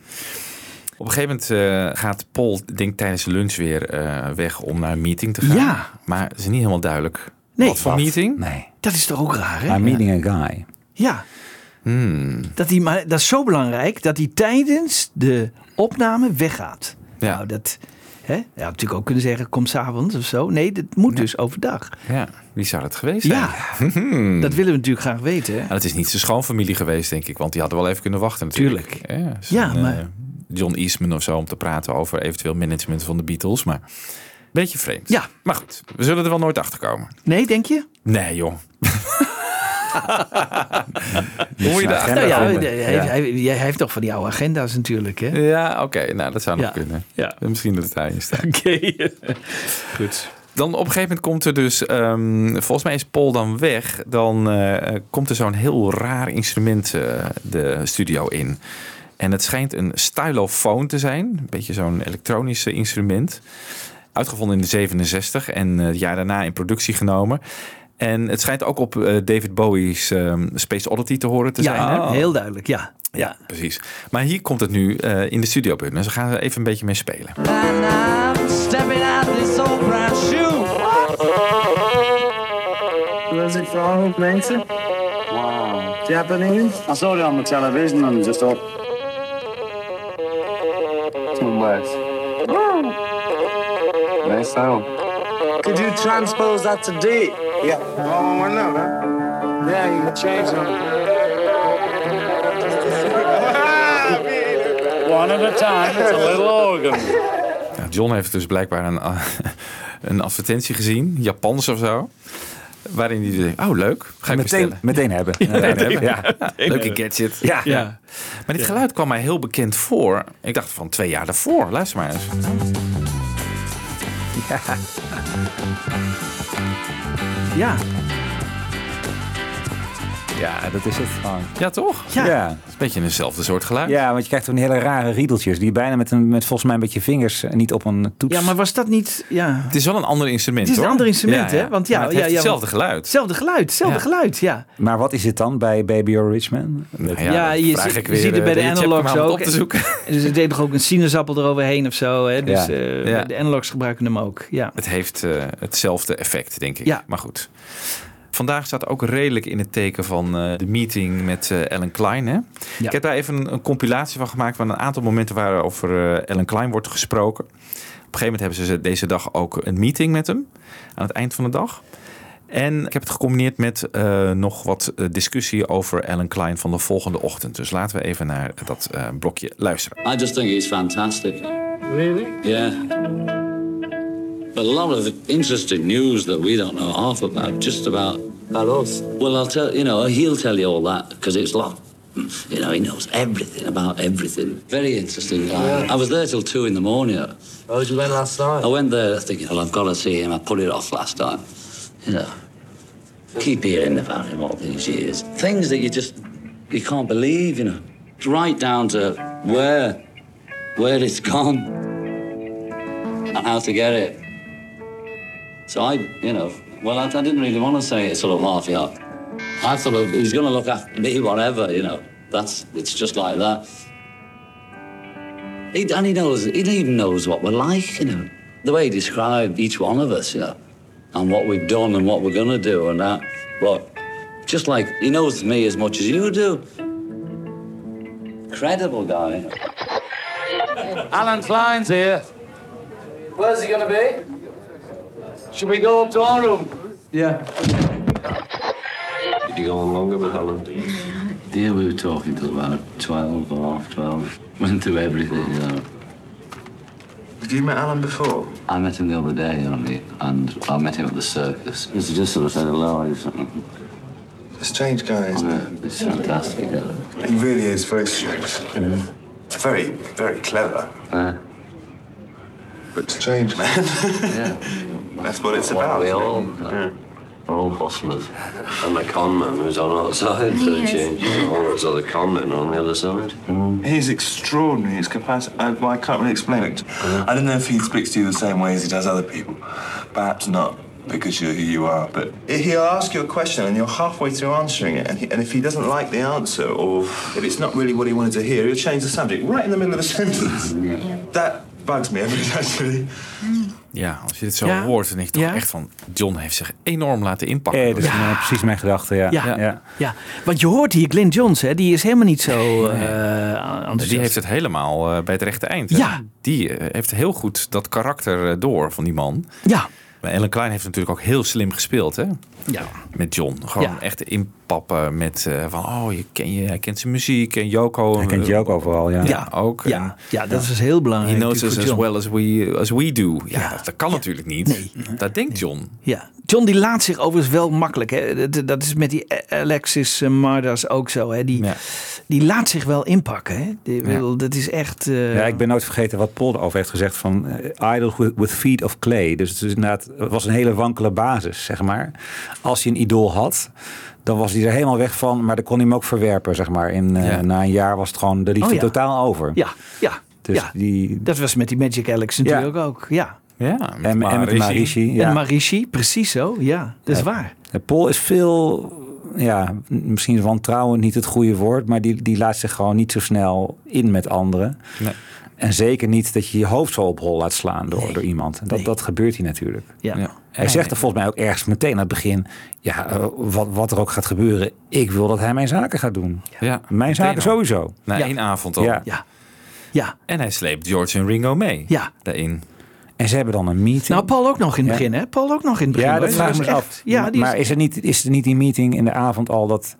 Op een gegeven moment eh, gaat Paul, denk tijdens de lunch weer eh, weg om naar een meeting te gaan. Ja. Maar het is niet helemaal duidelijk. Nee. Wat voor Wat? meeting? Nee. Dat is toch ook raar, hè? I'm meeting a guy. Ja. Hmm. Dat, hij, maar dat is zo belangrijk dat hij tijdens de opname weggaat. Ja. Nou, dat... Hè? Je had natuurlijk ook kunnen zeggen, kom s'avonds of zo. Nee, dat moet dus overdag. Ja, wie zou dat geweest zijn? Ja, Hmm. (laughs) dat willen we natuurlijk graag weten. Hè? Het is niet zijn schoonfamilie geweest, denk ik. Want die hadden wel even kunnen wachten natuurlijk. Tuurlijk. Ja, Ja, zo'n, maar- eh, John Eastman of zo om te praten over eventueel management van de Beatles. Maar beetje vreemd. Ja. Maar goed, we zullen er wel nooit achter komen. Nee, denk je? Nee, joh. (laughs) Hoe (laughs) moet je daar Nou ja, hij, hij, hij- hij heeft toch van die oude agenda's natuurlijk. Hè? Ja, oké. Nou, dat zou nog Ja. kunnen. Ja. Misschien dat het daarin staat. (laughs) Oké. Goed. Dan op een gegeven moment komt er dus, ehm, volgens mij is Paul dan weg. Dan eh, komt er zo'n heel raar instrument eh, de studio in. En het schijnt een stylofoon te zijn. Een beetje zo'n elektronisch instrument. Uitgevonden in de 67 en eh, het jaar daarna in productie genomen. En het schijnt ook op eh, David Bowie's ehm, Space Oddity te horen te Ja, zijn. hè? heel duidelijk, ja. Ja, precies. Maar hier komt het nu eh, in de studio binnen. Dus we gaan er even een beetje mee spelen. And I'm stepping out this old brown shoe. Where's it from, Mason? Wow. Japanese? I saw it on the television and just thought. Some words. Nice sound. Could you transpose that to D? Yeah. Oh, one now, man. Yeah, you can change (laughs) One at a time. It's a little organ. Ja, John heeft dus blijkbaar een, (laughs) een advertentie gezien, Japans of zo. Waarin hij denkt, oh leuk, ga ik Meteen- bestellen. meteen hebben. (laughs) Ja, Meteen hebben. hebben. Ja. Ja, Leuke gadget. Ja. Maar dit geluid kwam mij heel bekend voor. Ik dacht van twee jaar daarvoor. Luister maar eens. Ja. Ja, dat is het gewoon. Ja, toch? Ja. Ja. Het is een beetje eenzelfde soort geluid. Ja, want je krijgt die hele rare riedeltjes die bijna met, een, met volgens mij een beetje vingers en niet op een toets. Ja, maar was dat niet... Ja. Het is wel een ander instrument, Het is een hoor. ander instrument, Ja, hè? ja. Want ja, Maar het ja, heeft ja, hetzelfde geluid. Hetzelfde geluid, hetzelfde Ja. geluid, ja. Maar wat is het dan bij Baby or Rich Man? Nou Ja, je, vraag ik je weer, ziet het bij eh, de Chapman analogs het ook. op te zoeken. (laughs) En dus er deed toch ook een sinaasappel eroverheen of zo. Hè? Dus Ja. eh, Ja. de analogs gebruiken hem ook. Ja. Het heeft eh, hetzelfde effect, denk ik. Ja. Maar goed. Vandaag staat ook redelijk in het teken van eh, de meeting met eh, Ellen Klein. Hè? Ik heb daar even een, een compilatie van gemaakt... waar een aantal momenten waar over eh, Ellen Klein wordt gesproken. Op een gegeven moment hebben ze deze dag ook een meeting met hem. Aan het eind van de dag. En ik heb het gecombineerd met eh, nog wat discussie over Ellen Klein van de volgende ochtend. Dus laten we even naar dat eh, blokje luisteren. I just think he's fantastic. Really? Yeah. But a lot of interesting news that we don't know half about, just about us. Well, I'll tell you know he'll tell you all that because it's like, you know, he knows everything about everything. Very interesting guy. Yeah. I was there till two in the morning. Oh, you went last night? I went there thinking, well, I've got to see him. I put it off last time. You know, keep hearing about him all these years. Things that you just you can't believe. You know, right down to where where it's gone and how to get it. So I, you know, well, I, I didn't really want to say it sort of half yard. I thought of, he's going to look after me, whatever, you know. That's it's just like that. He, and he knows, he even knows what we're like, you know. The way he described each one of us, you know, and what we've done and what we're going to do and that. But just like he knows me as much as you do. Credible guy. Alan Klein's here. Where's he gonna be? Should we go up to our room? Yeah. Did you go on longer with Alan? Yeah, we were talking till about 12 or half 12. (laughs) Went through everything, you know. Did you met Alan before? I met him the other day only, and I met him at the circus. He just sort of said hello. He's, A strange guy, isn't yeah, he's fantastic. Yeah. he? He really is very strange. Very, very clever. Yeah. But strange, man. yeah. (laughs) That's what it's about. we isn't all, Yeah. we're all hustlers. And the con man who's on our side for the change. All those other con men on the other side. He's extraordinary. His capacity. I, well, I can't really explain it. I don't know if he speaks to you the same way as he does other people. Perhaps not, because you're who you are. But he'll ask you a question, and you're halfway through answering it. And, he, and if he doesn't like the answer, or if it's not really what he wanted to hear, he'll change the subject right in the middle of a (laughs) sentence. That bugs me every time, actually. Mm. Ja, als je dit zo Ja. hoort, dan denk je toch Ja. echt van... John heeft zich enorm laten inpakken. Eh, dat is nou precies mijn gedachte, ja. Ja. ja. Ja. want je hoort hier Glenn Johns, hè, die is helemaal niet zo eh enthousiast. Die heeft het helemaal eh, bij het rechte eind. hè? Ja. Die heeft heel goed dat karakter door van die man. Ja. Maar Ellen Klein heeft natuurlijk ook heel slim gespeeld, hè? Ja. Met John. Gewoon Ja. echt inpappen met eh, van... Oh, je ken je, hij kent zijn muziek. En Yoko... Hij kent je ook overal, ja. Ja, ook. Ja, En ja, dat is heel belangrijk. He knows us as John. well as we, as we do. Ja, dat kan natuurlijk niet. Dat denkt John. Ja, John die laat zich overigens wel makkelijk. Hè. Dat, is met die Alexis Mardas ook zo. Hè. Die, die laat zich wel inpakken. Hè. Die, Dat is echt... eh, Ja, ik ben nooit vergeten wat Paul erover heeft gezegd van eh, idle with, with feet of clay. Dus het, is inderdaad, het was een hele wankele basis, zeg maar. Als je een idool had, dan was hij er helemaal weg van, maar dan kon hij hem ook verwerpen, zeg maar. In, eh. Na een jaar was het gewoon de liefde Oh ja. totaal over. Ja, ja. Dus ja. die... Dat was met die Magic Alex natuurlijk ook. Ja. Ja, en, en met de Marishi. Ja. En Marishi, precies zo. Ja, dat is Ja. waar. Paul is veel, ja, misschien wantrouwen niet het goede woord, maar die, die laat zich gewoon niet zo snel in met anderen. Nee. En zeker niet dat je je hoofd zo op hol laat slaan door, door iemand. Dat, dat gebeurt hier natuurlijk. Ja. Hij zegt er volgens mij ook ergens meteen aan het begin: ja, eh, wat, wat er ook gaat gebeuren, ik wil dat hij mijn zaken gaat doen. Ja, Mijn zaken sowieso. Na Ja. één avond al. Ja. Ja. Ja. En hij sleept George en Ringo mee. Ja. Daarin. En ze hebben dan een meeting. Nou, Paul ook nog in het Ja. begin, hè? Paul ook nog in het begin. ja, dat vraag me echt- af. Ja, die maar is er, niet, is er niet die meeting in de avond al dat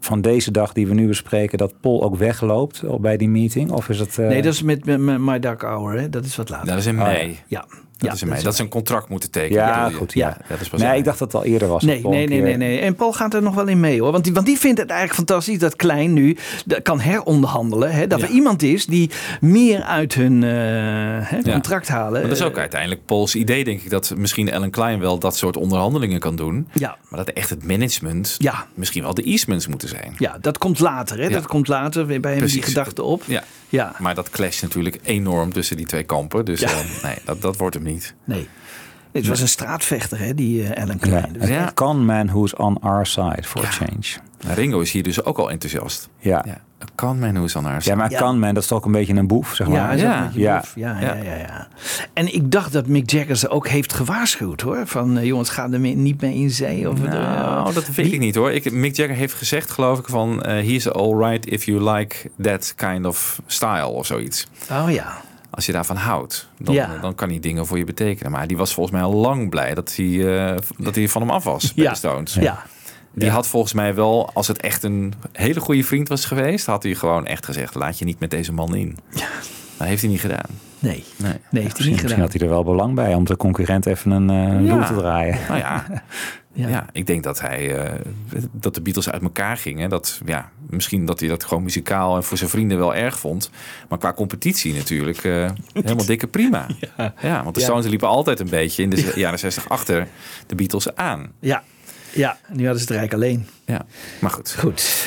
van deze dag die we nu bespreken, dat Paul ook wegloopt bij die meeting? Of is het. eh, Nee, dat is met, met, met My Dark Hour, hè? Dat is wat later. Dat is in Oh, ja. mei. Ja. Dat Ja, is in mei. dat ze een contract moeten tekenen. Ja, goed. Ja. dat is pas nee, ik dacht dat het al eerder was. Nee, nee, nee, nee, nee. En Paul gaat er nog wel in mee hoor. Want die, want die vindt het eigenlijk fantastisch dat Klein nu dat kan heronderhandelen. Hè? Dat er iemand is die meer uit hun eh, hè, contract halen. Maar dat is ook uiteindelijk Pauls idee, denk ik, dat misschien Ellen Klein wel dat soort onderhandelingen kan doen. Ja. Maar dat echt het management Ja. misschien wel de Eastmans moeten zijn. Ja, dat komt later. Hè? Dat komt later weer bij hem die gedachte op. Ja. Ja. Maar dat clasht natuurlijk enorm tussen die twee kampen. Dus eh, nee, dat, dat wordt hem niet. Nee. Het was een straatvechter, hè, die eh, Ellen Klein. Dus- Ja. A con man who's on our side for a change. Nou, Ringo is hier dus ook al enthousiast. Ja. Ja. A con man who's on our Ja, maar Ja. kan man, dat is toch ook een beetje een boef, zeg maar. Ja, hij is ook Ja. een beetje Ja. boef. Ja, ja. Ja, ja, En ik dacht dat Mick Jagger ze ook heeft gewaarschuwd hoor. Van eh, jongens, ga er mee- niet mee in zee. Of Nou, dat weet ik niet hoor. Ik, Mick Jagger heeft gezegd, geloof ik, van... eh he's alright if you like that kind of style of zoiets. Oh ja. Als je daarvan houdt, dan, Ja. dan kan die dingen voor je betekenen. Maar die was volgens mij al lang blij dat hij, eh, dat hij van hem af was bij Ja. de Stones. Ja. Die had volgens mij wel, als het echt een hele goede vriend was geweest... had hij gewoon echt gezegd, laat je niet met deze man in. Dat heeft hij niet gedaan. Nee, Nee. nee heeft hij Misschien, niet misschien gedaan. had hij er wel belang bij om de concurrent even een eh Ja. doel te draaien. Nou ja, (laughs) Ja. ja. ik denk dat hij eh, dat de Beatles uit elkaar gingen. Dat, ja, misschien dat hij dat gewoon muzikaal en voor zijn vrienden wel erg vond. Maar qua competitie natuurlijk eh, (laughs) helemaal dikke prima. Ja, want de Ja. Stones liepen altijd een beetje in de jaren 60 achter de Beatles aan. Ja. Ja, nu hadden ze het rijk alleen. Ja, maar goed. Goed.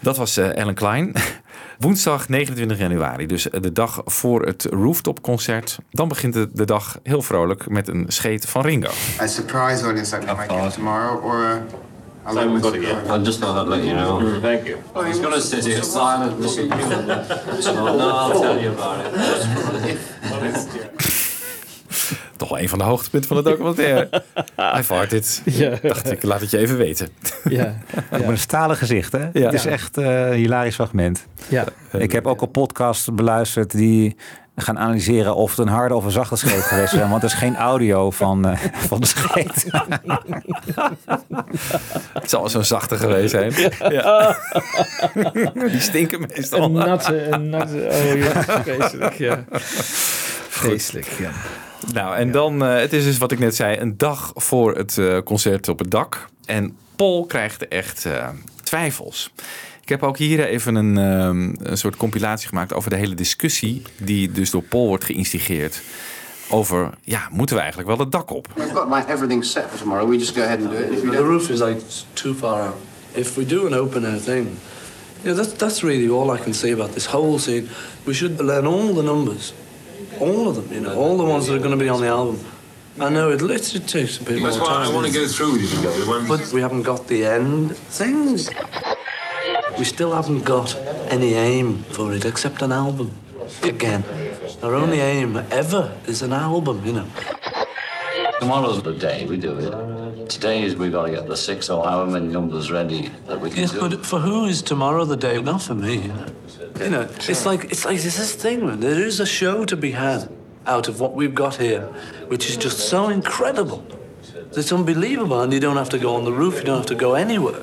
Dat was eh, Ellen Klein. Woensdag 29 januari, dus de dag voor het rooftopconcert. Dan begint de, de dag heel vrolijk met een scheet van Ringo. A surprise audience I might get tomorrow, or uh, I'll got it, go. I just thought I'd let you know. Thank you. Was going to sit here silent. (laughs) no, I'll tell you about it. Toch wel een van de hoogtepunten van het documentaire. (laughs) I farted. Ja. Dacht ik, laat het je even weten. Ja. Ook met een stalen gezicht, hè? Het is echt eh, een hilarisch fragment. Ja. Ik heb ook al podcasts beluisterd die gaan analyseren of het een harde of een zachte scheet geweest is. Want er is geen audio van, eh, (laughs) van de scheet. (laughs) Het zal zo'n zachte geweest zijn. Ja. Die stinken meestal. Een natte, een natte. Oh ja, vreselijk. Ja. Vreselijk, ja. Nou, en dan, eh, het is dus wat ik net zei, een dag voor het eh, concert op het dak. En Paul krijgt echt eh, twijfels. Ik heb ook hier even een, ehm, een soort compilatie gemaakt over de hele discussie die dus door Paul wordt geïnstigeerd. Over, ja, moeten we eigenlijk wel het dak op? We've got like everything set for tomorrow. We just go ahead and do it. If you The roof is like too far out. If we do an open air thing, yeah, that's that's really all I can say about this whole scene. We should learn all the numbers, all of them. You know, all the ones that are going to be on the album. I know it literally takes a bit That's more why time. I want to go through with you together. But we haven't got the end things. We still haven't got any aim for it except an album. Again, our only aim ever is an album, you know. Tomorrow's the day we do it. Today is we've got to get the six or however many numbers ready that we can Yes, do. but for who is tomorrow the day? Not for me. You know, you know it's like it's like it's this thing, man. There is a show to be had out of what we've got here, which is just so incredible. It's unbelievable, and you don't have to go on the roof. You don't have to go anywhere.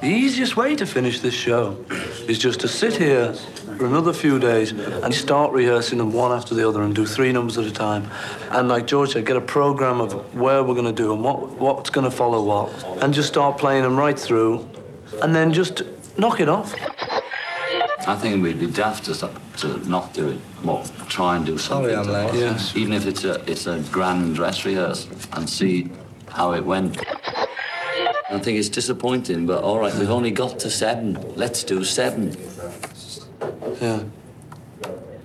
The easiest way to finish this show is just to sit here for another few days and start rehearsing them one after the other and do three numbers at a time. And like George said, get a program of where we're going to do and what, what's going to follow what, and just start playing them right through, and then just knock it off. I think we'd be daft to, stop, to not do it. Well, try and do something. Sorry, I'm late. Yes. Even if it's a it's a grand dress rehearsal and see how it went. I think it's disappointing, but all right, we've only got to seven. Let's do seven. Yeah.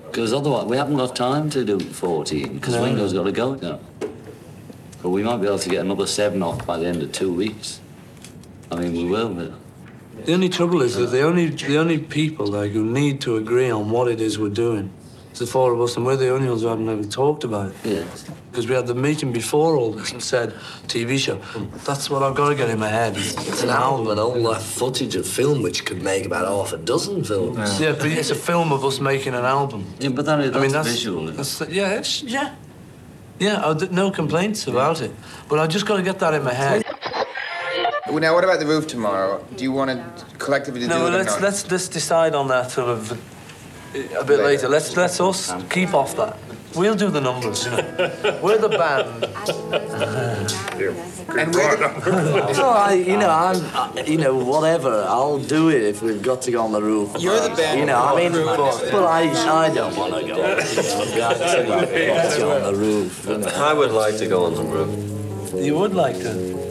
Because otherwise, we haven't got time to do 14, because No. Ringo's got to go now. But we might be able to get another seven off by the end of two weeks. I mean, we will. The only trouble is that the only the only people like who need to agree on what it is we're doing is the four of us, and we're the only ones who haven't ever talked about it. Yeah. Because we had the meeting before all this and said TV show. That's what I've got to get in my head. It's an album and all that footage of film which could make about half a dozen films. Yeah, but it's a film of us making an album. Yeah, but that is I mean, that's that's visual. That's, yeah, it's, yeah, yeah. I no complaints about it, but I just got to get that in my head. Well, now, what about the roof tomorrow? Do you want to collectively No, do it or let's not? let's let's decide on that sort of uh, a bit later. Let's let's us keep off that. We'll do the numbers. You know, we're the band. (laughs) And no, (laughs) I, you know, I'm, I, you know, whatever. I'll do it if we've got to go on the roof. You're the band. You know, I mean, but, but I, I don't want to go. on the roof. I've got to go on the roof. You know. I would like to go on the roof. You would like to.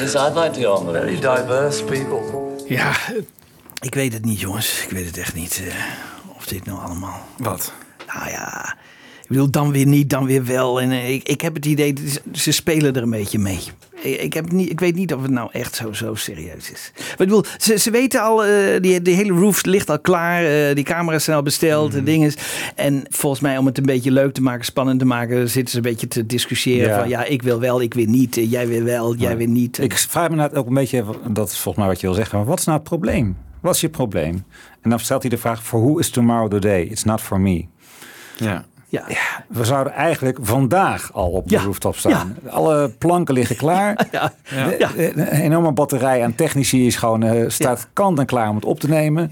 Yes, I'd like to go on. Very diverse people. Ja, ik weet het niet, jongens. Ik weet het echt niet eh, of dit nou allemaal. Wat? Nou ja, ik bedoel, dan weer niet, dan weer wel. En eh, ik, ik heb het idee, ze spelen er een beetje mee. Ik, ik, heb niet, ik weet niet of het nou echt zo, zo serieus is. Maar ik bedoel, ze, ze weten al, eh, die, die hele roof ligt al klaar. eh, die camera's zijn al besteld, de dingen. En volgens mij, om het een beetje leuk te maken, spannend te maken, zitten ze een beetje te discussiëren. Ja. Van ja, ik wil wel, ik wil niet. eh, Jij wil wel, jij wil niet. Ik vraag me inderdaad ook een beetje, dat is volgens mij wat je wil zeggen, maar wat is nou het probleem? Wat is je probleem? En dan stelt hij de vraag, for who is tomorrow the day? It's not for me. Ja. Ja. We zouden eigenlijk vandaag al op de rooftop staan. Alle planken liggen klaar. (laughs) Ja. Een enorme batterij aan technici is gewoon, eh, staat kant en klaar om het op te nemen.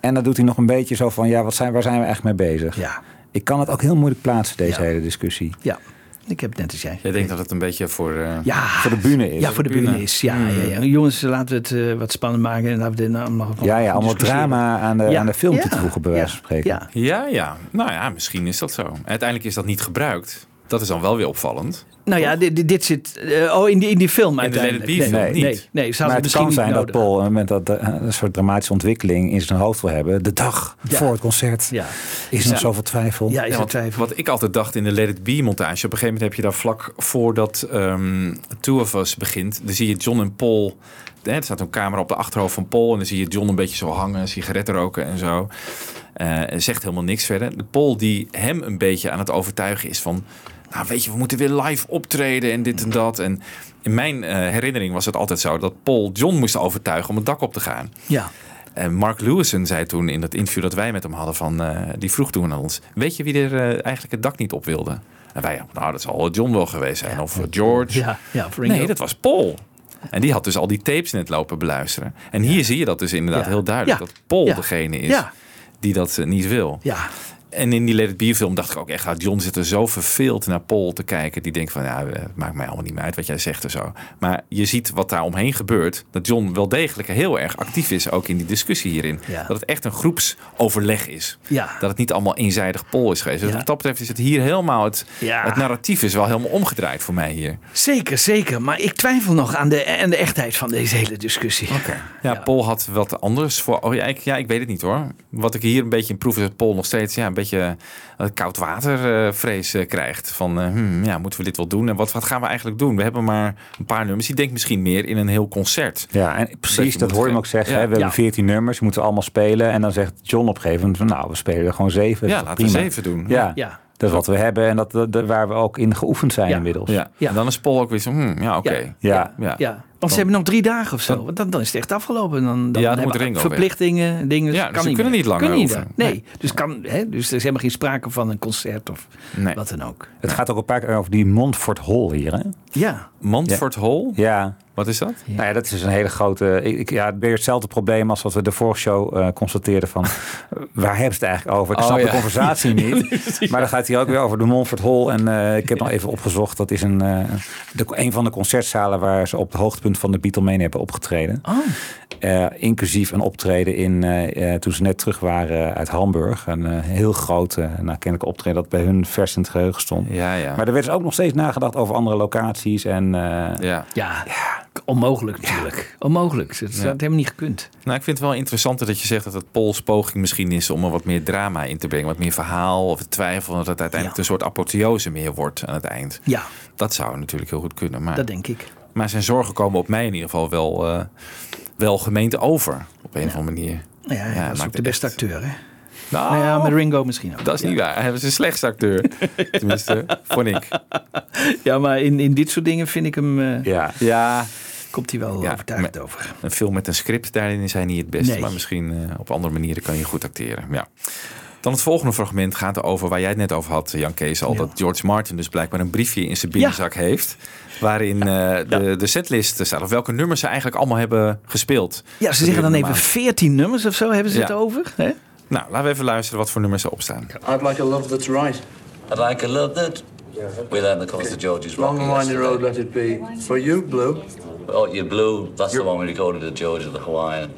En dan doet hij nog een beetje zo van, ja, wat zijn, waar zijn we echt mee bezig? Ja. Ik kan het ook heel moeilijk plaatsen, deze hele discussie. Ja, ik heb het net als jij. Jij denkt dat het een beetje voor, eh, Ja, voor de bühne is. Ja, voor de bühne is. Ja, ja, ja. Jongens, laten we het eh, wat spannend maken. En laten we dit nou nog Ja, ja, allemaal drama aan de, Ja. aan de film te voegen, bij wijze van spreken. Ja. Ja, ja. Nou ja, misschien is dat zo. Uiteindelijk is dat niet gebruikt. Dat is dan wel weer opvallend. Nou ja, dit, zit... eh, oh, in die, in die film In de film nee, niet. Nee, nee, maar het misschien kan niet zijn dat nodig. Paul, op het moment dat eh, een soort dramatische ontwikkeling in zijn hoofd wil hebben, de dag Ja. voor het concert, Ja. is er nog Ja. zoveel twijfel. Ja, is Ja, er twijfel. Wat ik altijd dacht in de Let It Be montage. Op een gegeven moment heb je daar vlak voordat ehm Two of Us begint. Dan zie je John en Paul. Hè, er staat een camera op de achterhoofd van Paul. En dan zie je John een beetje zo hangen. Sigaretten roken en zo. Eh, en zegt helemaal niks verder. De Paul die hem een beetje aan het overtuigen is van... Nou weet je, we moeten weer live optreden en dit en dat. En in mijn eh, herinnering was het altijd zo dat Paul John moest overtuigen om het dak op te gaan. Ja. En Mark Lewison zei toen in dat interview dat wij met hem hadden van, eh, die vroeg toen aan ons, weet je wie er eh, eigenlijk het dak niet op wilde? En wij, nou dat zal John wel geweest zijn of George. Ja, ja, nee, dat was Paul. En die had dus al die tapes net lopen beluisteren. En hier zie je dat dus inderdaad heel duidelijk, dat Paul degene is die dat niet wil. Ja. En in die Let It Be film dacht ik ook echt, John zit er zo verveeld naar Paul te kijken. Die denkt van, ja, eh, het maakt mij allemaal niet meer uit wat jij zegt en zo. Maar je ziet wat daar omheen gebeurt. Dat John wel degelijk heel erg actief is, ook in die discussie hierin. Ja. Dat het echt een groepsoverleg is. Ja. Dat het niet allemaal eenzijdig Paul is geweest. Dus Ja. wat dat betreft is het hier helemaal, het, het narratief is wel helemaal omgedraaid voor mij hier. Zeker, zeker. Maar ik twijfel nog aan de, aan de echtheid van deze hele discussie. Ja, Paul had wat anders voor. Oh ja, ik, ja, ik weet het niet hoor. Wat ik hier een beetje in proef is dat Paul nog steeds ja, een beetje eh, koud water eh, eh, krijgt. Van hmm, ja, moeten we dit wel doen? En wat, wat gaan we eigenlijk doen? We hebben maar een paar nummers. Die denkt misschien meer in een heel concert. Ja, en precies, dat hoor je hem ook ge- zeggen. Ja. hè. We Ja. hebben 14 nummers, we moeten allemaal spelen. En dan zegt John op een gegeven moment van, nou, we spelen er gewoon zeven. Ja, Dat is laten we zeven doen. Ja, Ja. dat is wat we hebben en dat, dat, waar we ook in geoefend zijn Ja. inmiddels. Ja. Ja. En dan is Paul ook weer zo, hmm, ja, oké. Ja. Ja. Ja. Want ze hebben nog drie dagen of zo. Want dan, dan is het echt afgelopen. Dan, dan Ja, dan moet Ringo weg. verplichtingen, dingen. Ja, kan dus ze niet kunnen meer. niet langer Kunnen over. Nee, Nee. Dus, kan, hè, dus er is helemaal geen sprake van een concert of Nee. wat dan ook. Het gaat ook een paar keer over die Montfort Hall hier, hè? Ja. Montfort Hall? Ja. Wat is dat? Nou ja, dat is dus een hele grote... Ik, ja, het weer hetzelfde probleem als wat we de vorige show eh, constateerden van... (laughs) waar hebben ze het eigenlijk over? Ik Oh, snap ja. de conversatie (laughs) niet. maar dan gaat hij ook weer over de Montfort Hall. En eh, ik heb nog even opgezocht. Dat is een, eh, de, een van de concertzalen waar ze op het hoogtepunt van de Beatlemania hebben opgetreden. Oh. Eh, inclusief een optreden in, eh, eh, toen ze net terug waren uit Hamburg. Een eh, heel groot, eh nou, kennelijk optreden dat bij hun vers in het geheugen stond. Ja, ja. Maar er werd dus ook nog steeds nagedacht over andere locaties. En, eh, Ja. Ja, onmogelijk natuurlijk. Onmogelijk. Het had Ja. helemaal niet gekund. Nou, ik vind het wel interessanter dat je zegt dat het Pools poging misschien is om er wat meer drama in te brengen. Wat meer verhaal of twijfel. Dat het uiteindelijk een soort apotheose meer wordt aan het eind. Ja, Dat zou natuurlijk heel goed kunnen. Maar, dat denk ik. Maar zijn zorgen komen op mij in ieder geval wel, eh, wel gemeend over. Op een of andere manier. Ja, Ja, was maakt ook de beste echt- acteur, hè? Nou, Nou ja, met Ringo misschien ook. Dat is niet waar. Hij was een slechtste acteur. (laughs) Tenminste, vond ik. Ja, maar in, in dit soort dingen vind ik hem... eh, ja. Ja, Komt hij wel Ja, overtuigd over. een film met een script, daarin is hij niet het beste. Nee. Maar misschien eh, op andere manieren kan je goed acteren. Ja. Dan het volgende fragment gaat over waar jij het net over had, Jan Kees. Al dat George Martin dus blijkbaar een briefje in zijn binnenzak heeft. Waarin eh, de, de setlist staat. Of welke nummers ze eigenlijk allemaal hebben gespeeld. Ja, ze zeggen dan even Maand. 14 nummers of zo hebben ze Ja. het over. Hè? Nou, laten we even luisteren wat voor nummers erop staan. I'd like a love that's right. I'd like a love that. Well, then, of course, the George's Long rocking and windy road, let it be. For you, Blue. Oh, you blue. That's the one we recorded at George of the Hawaiian.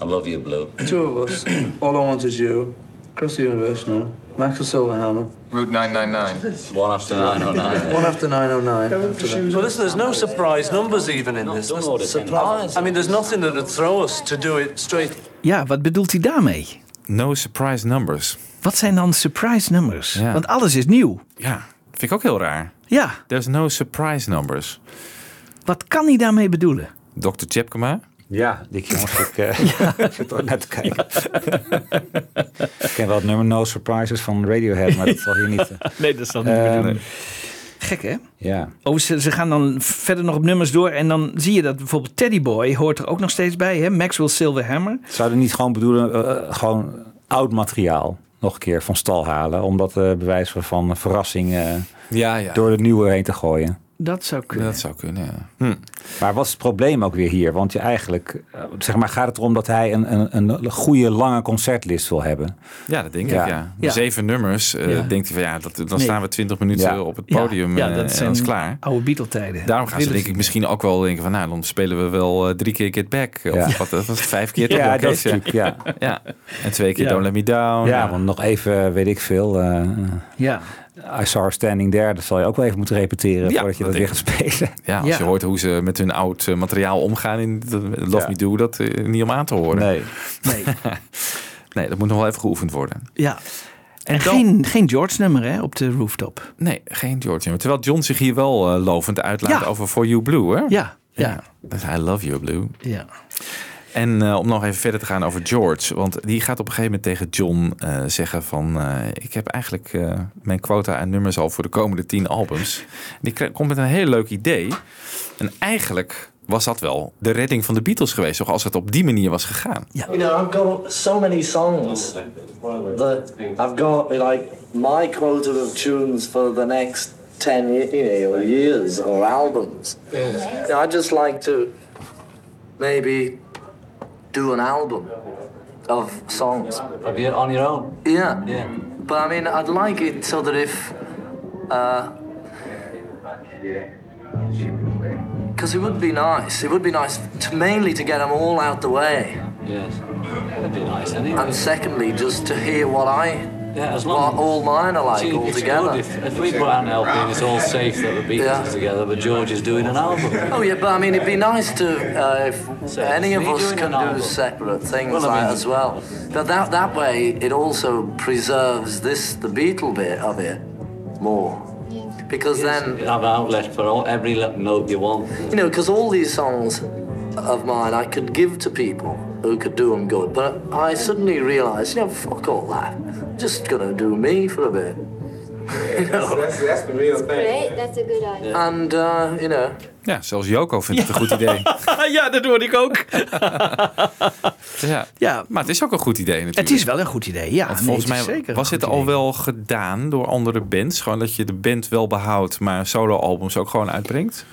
I love you, blue. Two of us. (clears throat) All I want is you. Across the universe now. Maxwell Silverhammer. Route 999. One after 909. (laughs) One after 909. After that. Well, listen, there's no surprise numbers even in this. don't order surprise. I mean, there's nothing that would throw us to do it straight. Ja, wat bedoelt hij daarmee? No surprise numbers. Wat zijn dan surprise nummers? Ja. Want alles is nieuw. Ja, vind ik ook heel raar. Ja, There's no surprise numbers. wat kan hij daarmee bedoelen? Dr. Tjepkema. Ja, Dick jongens, ik eh, (laughs) (laughs) ik zit er net te kijken. (laughs) ik ken wel het nummer No Surprises van Radiohead, maar dat zal hier niet... eh, Nee, dat zal Ehm, Gek, hè? ja. Oh, ze, ze gaan dan verder nog op nummers door. En dan zie je dat bijvoorbeeld Teddy Boy hoort er ook nog steeds bij. Hè? Maxwell Silverhammer. Zouden niet gewoon bedoelen, eh, gewoon oud materiaal nog een keer van stal halen, om dat eh bewijs van verrassing eh, Ja, ja. door de nieuwe heen te gooien. Dat zou kunnen. Dat zou kunnen, ja. Hm. Maar wat is het probleem ook weer hier? Want je eigenlijk, eh, zeg maar, gaat het erom dat hij een, een, een goede lange concertlist wil hebben. Ja, dat denk Ja. ik, ja. Ja. Zeven nummers. eh Ja. denkt hij van ja, dat, dan Nee. staan we twintig minuten Ja. op het podium ja, eh, dat en zijn dan is klaar. oude Beatle-tijden. Daarom gaan ze denk ik misschien ook wel denken van nou, dan spelen we wel drie keer Get Back. Of Ja. wat was het, vijf keer? Ja, toch? dat is ja. natuurlijk, ja. ja. En twee keer Ja. Don't Let Me Down. Ja, want nog even, weet ik veel. eh Ja. I Saw Her Standing There, dat zal je ook wel even moeten repeteren Ja, voordat je dat dat weer gaat spelen. Ja, als Ja. je hoort hoe ze met hun oud eh, materiaal omgaan in Love Ja. Me Do, dat eh, niet om aan te horen. Nee. Nee. (laughs) Nee, dat moet nog wel even geoefend worden. ja. En dan- geen, geen George-nummer hè, op de rooftop. Nee, geen George. Maar Terwijl John zich hier wel eh, lovend uitlaat Ja. over For You Blue, hè? Ja, ja, Dat is I Love You Blue. ja. En eh, om nog even verder te gaan over George. Want die gaat op een gegeven moment tegen John eh, zeggen van... eh, ik heb eigenlijk eh, mijn quota aan nummers al voor de komende tien albums. Die kri- komt met een heel leuk idee. En eigenlijk was dat wel de redding van de Beatles geweest. Toch als het op die manier was gegaan. You know, I've got so many songs that I've got like my quota of tunes for the next 10 ye- you know, years or albums. I'd just like to maybe do an album of songs. Of you on your own? Yeah. Yeah. But I mean, I'd like it so that if. Uh, because it would be nice. It would be nice to mainly to get them all out the way. Yes. That'd be nice, anyway. And secondly, just to hear what I, Yeah, as long all mine are like all together. if, if we put out an LP and it's all safe that the Beatles Yeah. are together, but George is doing an album. Oh yeah, but I mean, it'd be nice to uh, if So, any of us can do album. separate things Well, I mean- as well. But that that way, it also preserves this the Beatle bit of it more, because then You have an outlet for all, every little note you want. you know, because all these songs of mine I could give to people who could do them good, but I suddenly realised, you know, fuck all that. I'm just gonna do me for a bit. (laughs) that's, that's the real thing. Great, that's a good idea. And, uh, you know, Ja, zelfs Joko vindt het een goed idee. (laughs) ja, dat hoorde ik ook. (laughs) ja. Ja. Maar het is ook een goed idee natuurlijk. Het is wel een goed idee, ja. Want nee, volgens mij was het al wel gedaan door andere bands. Gewoon dat je de band wel behoudt, maar solo-albums ook gewoon uitbrengt.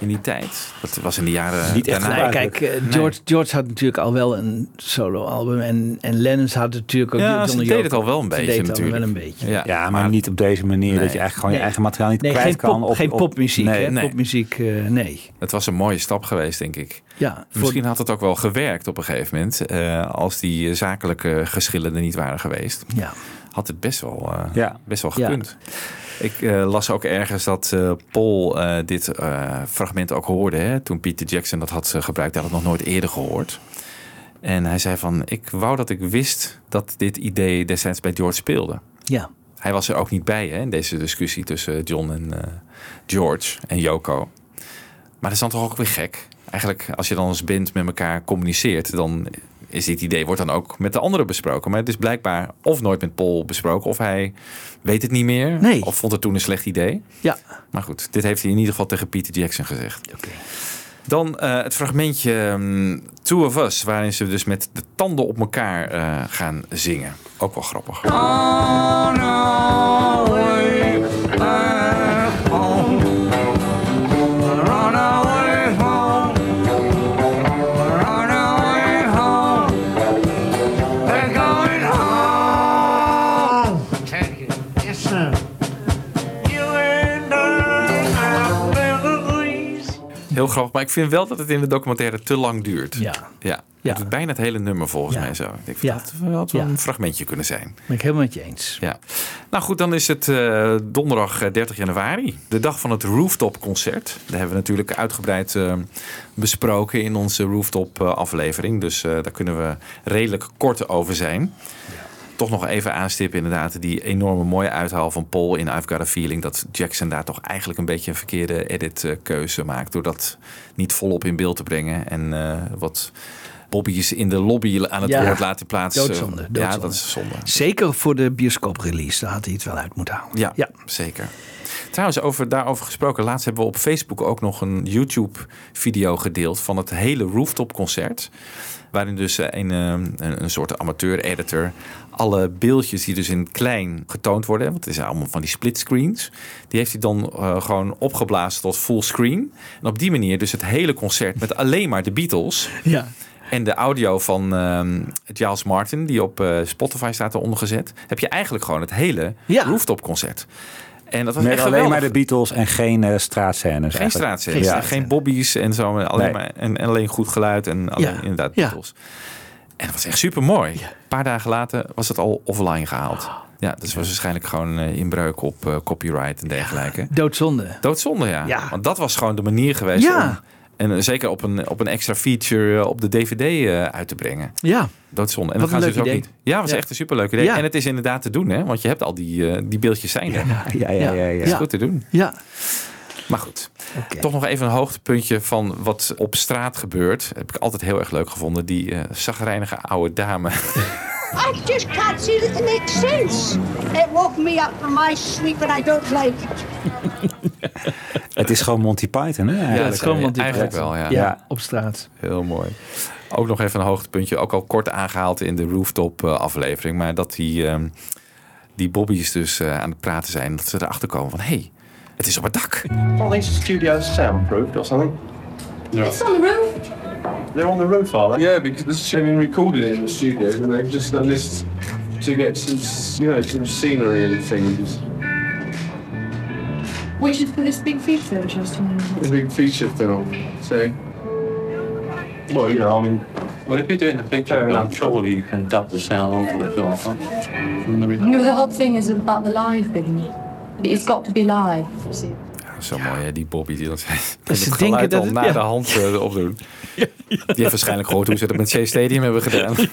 In die tijd. Dat was in de jaren Niet echt. Nee, kijk, eh, George, George had natuurlijk al wel een solo-album. En, en Lennon had natuurlijk ook... Ja, ze deed het al wel een Ze beetje deed het al natuurlijk. wel een beetje. Ja, Ja, maar, niet op deze manier dat je eigenlijk gewoon je eigen materiaal niet Nee, kwijt geen, kan. pop, op, geen op- popmuziek. Nee, hè? nee. Popmuziek, eh, nee. Het was een mooie stap geweest, denk ik. Ja, voor- Misschien had het ook wel gewerkt op een gegeven moment. eh, als die zakelijke geschillen er niet waren geweest. Ja. Had het best wel, eh, Ja. best wel Ja. Ik eh, las ook ergens dat eh, Paul eh, dit fragment ook hoorde. Hè, toen Peter Jackson dat had gebruikt. Hij had het nog nooit eerder gehoord. En hij zei van, ik wou dat ik wist dat dit idee destijds bij George speelde. Ja. Hij was er ook niet bij hè, in deze discussie tussen John en George en Yoko. Maar dat is dan toch ook weer gek. Eigenlijk, als je dan als band met elkaar communiceert, dan is dit idee wordt dan ook met de anderen besproken. Maar het is blijkbaar of nooit met Paul besproken, of hij weet het niet meer, Nee. of vond het toen een slecht idee. Ja. Maar goed, dit heeft hij in ieder geval tegen Peter Jackson gezegd. Dan eh, het fragmentje mm, Two of Us, waarin ze dus met de tanden op elkaar eh, gaan zingen. Ook wel grappig. On our grappig, maar ik vind wel dat het in de documentaire te lang duurt. Ja. Ja, Ja. het is bijna het hele nummer volgens Ja. mij zo. Ik denk, Ja. dat had wel Ja. een fragmentje kunnen zijn. Ben ik helemaal met je eens. Ja. Nou goed, dan is het eh, donderdag eh, 30 januari. De dag van het Rooftop Concert. Daar hebben we natuurlijk uitgebreid eh, besproken in onze Rooftop eh, aflevering. Dus eh, daar kunnen we redelijk kort over zijn. Toch nog even aanstippen inderdaad die enorme mooie uithaal van Paul in I've Got a Feeling. Dat Jackson daar toch eigenlijk een beetje een verkeerde editkeuze maakt. Door dat niet volop in beeld te brengen. En eh, wat Bobby's in de lobby aan het Ja. woord laten plaatsen. Doodzonde, Ja, dat is zonde. Zeker voor de bioscoop-release. Daar had hij het wel uit moeten halen. Ja, Ja. zeker. Trouwens, over, daarover gesproken. Laatst hebben we op Facebook ook nog een YouTube-video gedeeld van het hele rooftop-concert. Waarin dus eh, een, eh, een, een soort amateur-editor alle beeldjes die dus in het klein getoond worden, want het is allemaal van die splitscreens, die heeft hij dan eh, gewoon opgeblazen tot fullscreen. En op die manier dus het hele concert met alleen maar de Beatles. Ja. En de audio van ehm Giles Martin, die op eh, Spotify staat eronder gezet, heb je eigenlijk gewoon het hele rooftop concert. En dat was Met echt alleen geweldig. maar de Beatles en geen eh, straatscènes. Geen eigenlijk. straatscènes, Ja. geen bobby's en zo. Alleen Nee. maar, en, en alleen goed geluid en alleen Ja. inderdaad Ja. Beatles. En dat was echt super mooi. Een paar dagen later was het al offline gehaald. Ja, dus was waarschijnlijk gewoon eh, inbreuk op eh, copyright en dergelijke. Doodzonde. Doodzonde, ja. Ja. Want dat was gewoon de manier geweest Ja. om... En eh, zeker op een, op een extra feature eh, op de DVD eh, uit te brengen. Ja. Doodzonde. En Wat dat gaan ze dus leuk ook idee. niet. Ja, was Ja. echt een superleuk idee. Ja. En het is inderdaad te doen, hè? Want je hebt al die, die beeldjes zijn er. Ja, ja, ja. ja, Het is goed te doen. Ja. Maar goed, toch nog even een hoogtepuntje van wat op straat gebeurt. Heb ik altijd heel erg leuk gevonden. Die eh zagrijnige oude dame. (laughs) I just can't see that it makes sense. It woke me up from my sleep and I don't like it. (laughs) Het is gewoon Monty Python, hè? Ja, eigenlijk. het is gewoon Monty Eigenlijk Python. wel, ja. Ja, op straat. Heel mooi. Ook nog even een hoogtepuntje. Ook al kort aangehaald in de rooftop eh, aflevering. Maar dat die, ehm, die bobby's dus eh, aan het praten zijn. Dat ze erachter komen van... Hé, hey, het is op het dak. Are these studios soundproofed or something? It's on the roof. They're on the roof, are they? Yeah, because this has been recorded in the studio, and they've just done this to get some, you know, some scenery and things. Which is for this big feature, just A big feature film. So, well, you know, I mean, Well, if you're doing the picture, I'm sure you can dub the sound onto the film from the No, the whole thing is about the live thing. It's got to be live. you see. Ja, zo mooi, hè? die Bobby. Die dat, ze het geluid denken dat al het- na ja. de hand eh, opdoen. Die heeft waarschijnlijk gehoord hoe ze dat met Shea Stadium hebben gedaan. (laughs)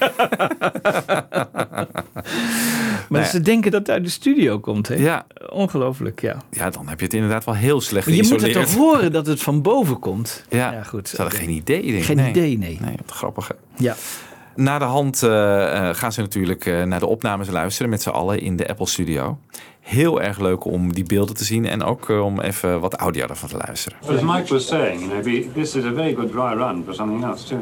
Maar ja. ze denken dat het uit de studio komt, hè? Ja. Ongelooflijk, ja. Ja, dan heb je het inderdaad wel heel slecht Maar je moet het toch horen dat het van boven komt? Ja, Ja, goed. Ze hadden geen idee, denk ik. Geen nee. idee, nee. Nee, wat grappig. hè? Ja. Na de hand eh, eh, gaan ze natuurlijk eh, naar de opnames luisteren met z'n allen in de Apple Studio. Heel erg leuk om die beelden te zien en ook eh, om even wat audio ervan te luisteren. As Mike was saying, you know, this is a very good dry run for something else too.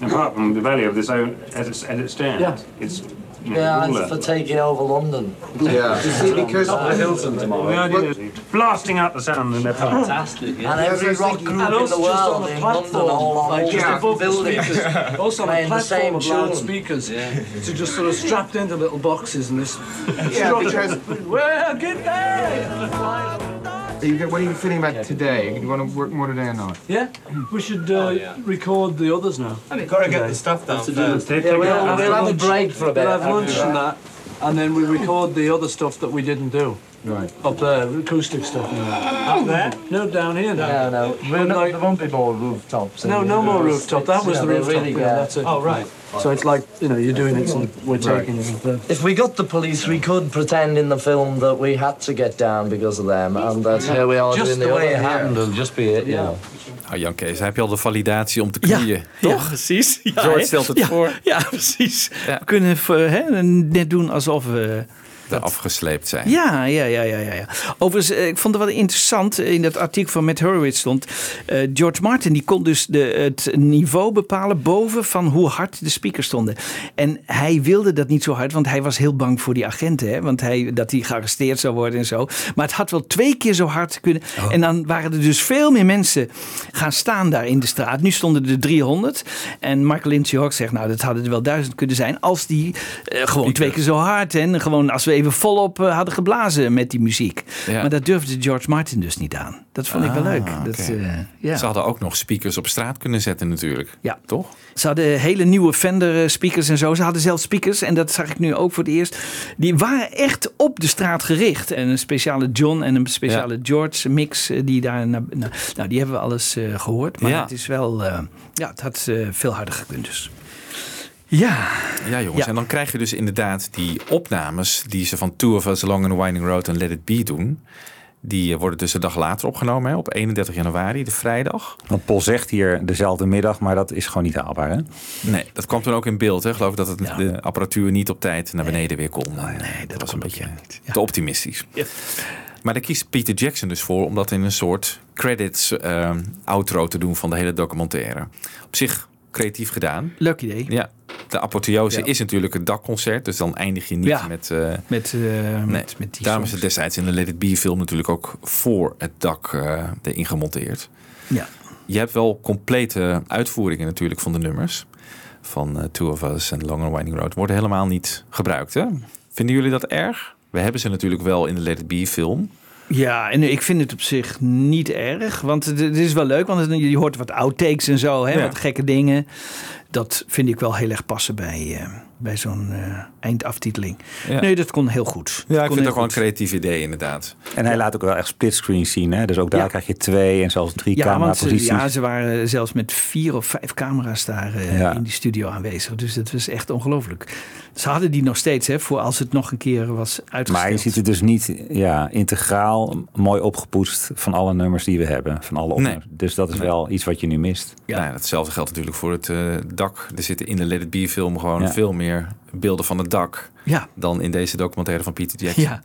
Apart from the value of this own as it, as it stands, Yeah. it's Yeah, all and there. for taking over London. Yeah. (laughs) You see, because Top of Hilton tomorrow. The idea is blasting out the sound in their parts. Fantastic, yeah. And every rock group in the world in London all on like just all above the speakers. (laughs) Also on a playing the platform same of tune. loudspeakers to just sort of strapped into little boxes and this. Yeah, (laughs) because- well, get there. You get, what are you feeling about today? You want to work more today or not? Yeah, we should uh, record the others now. We've gotta get the stuff down Have to first. do- Take- Yeah, we'll, it out. we'll have a lunch. break for a bit. We'll We'll have after lunch and that. that, and then we record the other stuff that we didn't do. Right. Up there, acoustic stuff. Up there? No, down here. No, Now. no, we're not, there won't be more rooftops. No, no more rooftop. That was Yeah, the they rooftop. really yeah, that's it. Oh, right. So it's like you know, you're doing it, and we're taking it. If we got the police, we could pretend in the film that we had to get down because of them, and that here we are Just doing the the way other it happened. It'll just be it, you know. Ah, Jan Kees, heb je al de validatie om te knieën, Ja, toch? precies. Ja, George stelt het ja, voor. Ja, precies. We kunnen even, hè, net doen alsof we... Afgesleept zijn. Ja, ja, ja, ja, ja. Overigens, eh, ik vond het wel interessant. In dat artikel van Matt Horowitz stond... eh, George Martin die kon dus de, het niveau bepalen boven van hoe hard de speakers stonden. En hij wilde dat niet zo hard, want hij was heel bang voor die agenten. Hè? Want hij, dat hij gearresteerd zou worden en zo. Maar het had wel twee keer zo hard kunnen. En dan waren er dus veel meer mensen gaan staan daar in de straat. Nu stonden er 300. En Michael Lindsay Hawk zegt, nou dat hadden er wel duizend kunnen zijn. Als die eh, gewoon twee keer zo hard. En gewoon als we even volop eh, hadden geblazen met die muziek. Ja. Maar dat durfde George Martin dus niet aan. Dat vond ik wel Ah, leuk. Dat, eh, ja. Ze hadden ook nog speakers op straat kunnen zetten natuurlijk. Ja. Toch? Ze hadden hele nieuwe Fender eh, speakers en zo. Ze hadden zelfs speakers, en dat zag ik nu ook voor het eerst. Die waren echt op de straat gericht. En een speciale John en een speciale George mix. Die daar nou, die hebben we alles eh, gehoord. Maar het is wel, ja, het had veel harder gekund dus. Ja. Ja, jongens. Ja. En dan krijg je dus inderdaad die opnames die ze van Two of Us Along and Winding Road en Let It Be doen. Die eh, worden dus een dag later opgenomen, hè, op 31 januari, de vrijdag. Want Paul zegt hier dezelfde middag, maar dat is gewoon niet haalbaar. Hè? Nee, dat kwam toen ook in beeld. Hè. Geloof ik dat het, de apparatuur niet op tijd naar beneden weer kon. Nee, dat, was een beetje te optimistisch. Maar daar kiest Peter Jackson dus voor om dat in een soort credits eh, outro te doen van de hele documentaire. Op zich creatief gedaan. Leuk idee. Ja. De apotheose Ja. is natuurlijk het dakconcert, dus dan eindig je niet Ja. met... eh, Met, nee. met, met die Daarom is het destijds in de Let It Be film natuurlijk ook voor het dak eh erin gemonteerd. Ja. Je hebt wel complete uitvoeringen natuurlijk van de nummers. Van Two of Us en Long and Winding Road. Worden helemaal niet gebruikt, hè? Vinden jullie dat erg? We hebben ze natuurlijk wel in de Let It Be film. Ja, en ik vind het op zich niet erg. Want het, het is wel leuk, want het- je hoort wat outtakes en zo. Hè, Ja. Wat gekke dingen. Dat vind ik wel heel erg passen bij, eh, bij zo'n eh, eindaftiteling. Ja. Nee, dat kon heel goed. Ja, ik vind het ook wel een creatief idee inderdaad. En hij laat ook wel echt splitscreen zien. Hè? Dus ook daar Ja. krijg je twee en zelfs drie Ja, want ze, cameraposities. ja, ze waren zelfs met vier of vijf camera's daar eh, Ja. in die studio aanwezig. Dus dat was echt ongelooflijk. Ze hadden die nog steeds, hè, voor als het nog een keer was uitgesteld. Maar je ziet het dus niet ja, integraal mooi opgepoetst van alle nummers die we hebben. Van alle opnames. Dus dat is wel iets wat je nu mist. Ja. Nou, hetzelfde geldt natuurlijk voor het eh, dak. Er zitten in de Let It Be film gewoon Ja. veel meer beelden van het dak Ja. dan in deze documentaire van Peter Jackson. Ja.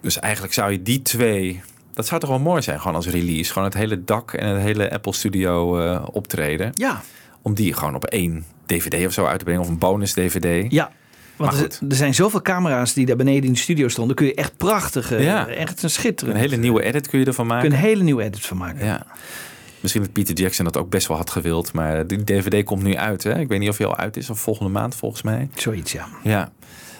Dus eigenlijk zou je die twee. Dat zou toch wel mooi zijn, gewoon als release. Gewoon het hele dak en het hele Apple Studio eh, optreden. Ja. Om die gewoon op één DVD of zo uit te brengen. Of een bonus DVD. Ja. Want er, er zijn zoveel camera's die daar beneden in de studio stonden. Kun je echt prachtige, Ja. echt een schitterend. Een hele nieuwe edit kun je ervan kun maken. je een hele nieuwe edit van maken. Ja. Misschien dat Peter Jackson dat ook best wel had gewild. Maar die DVD komt nu uit. Hè? Ik weet niet of hij al uit is. Of volgende maand volgens mij. Zoiets, ja. Ja.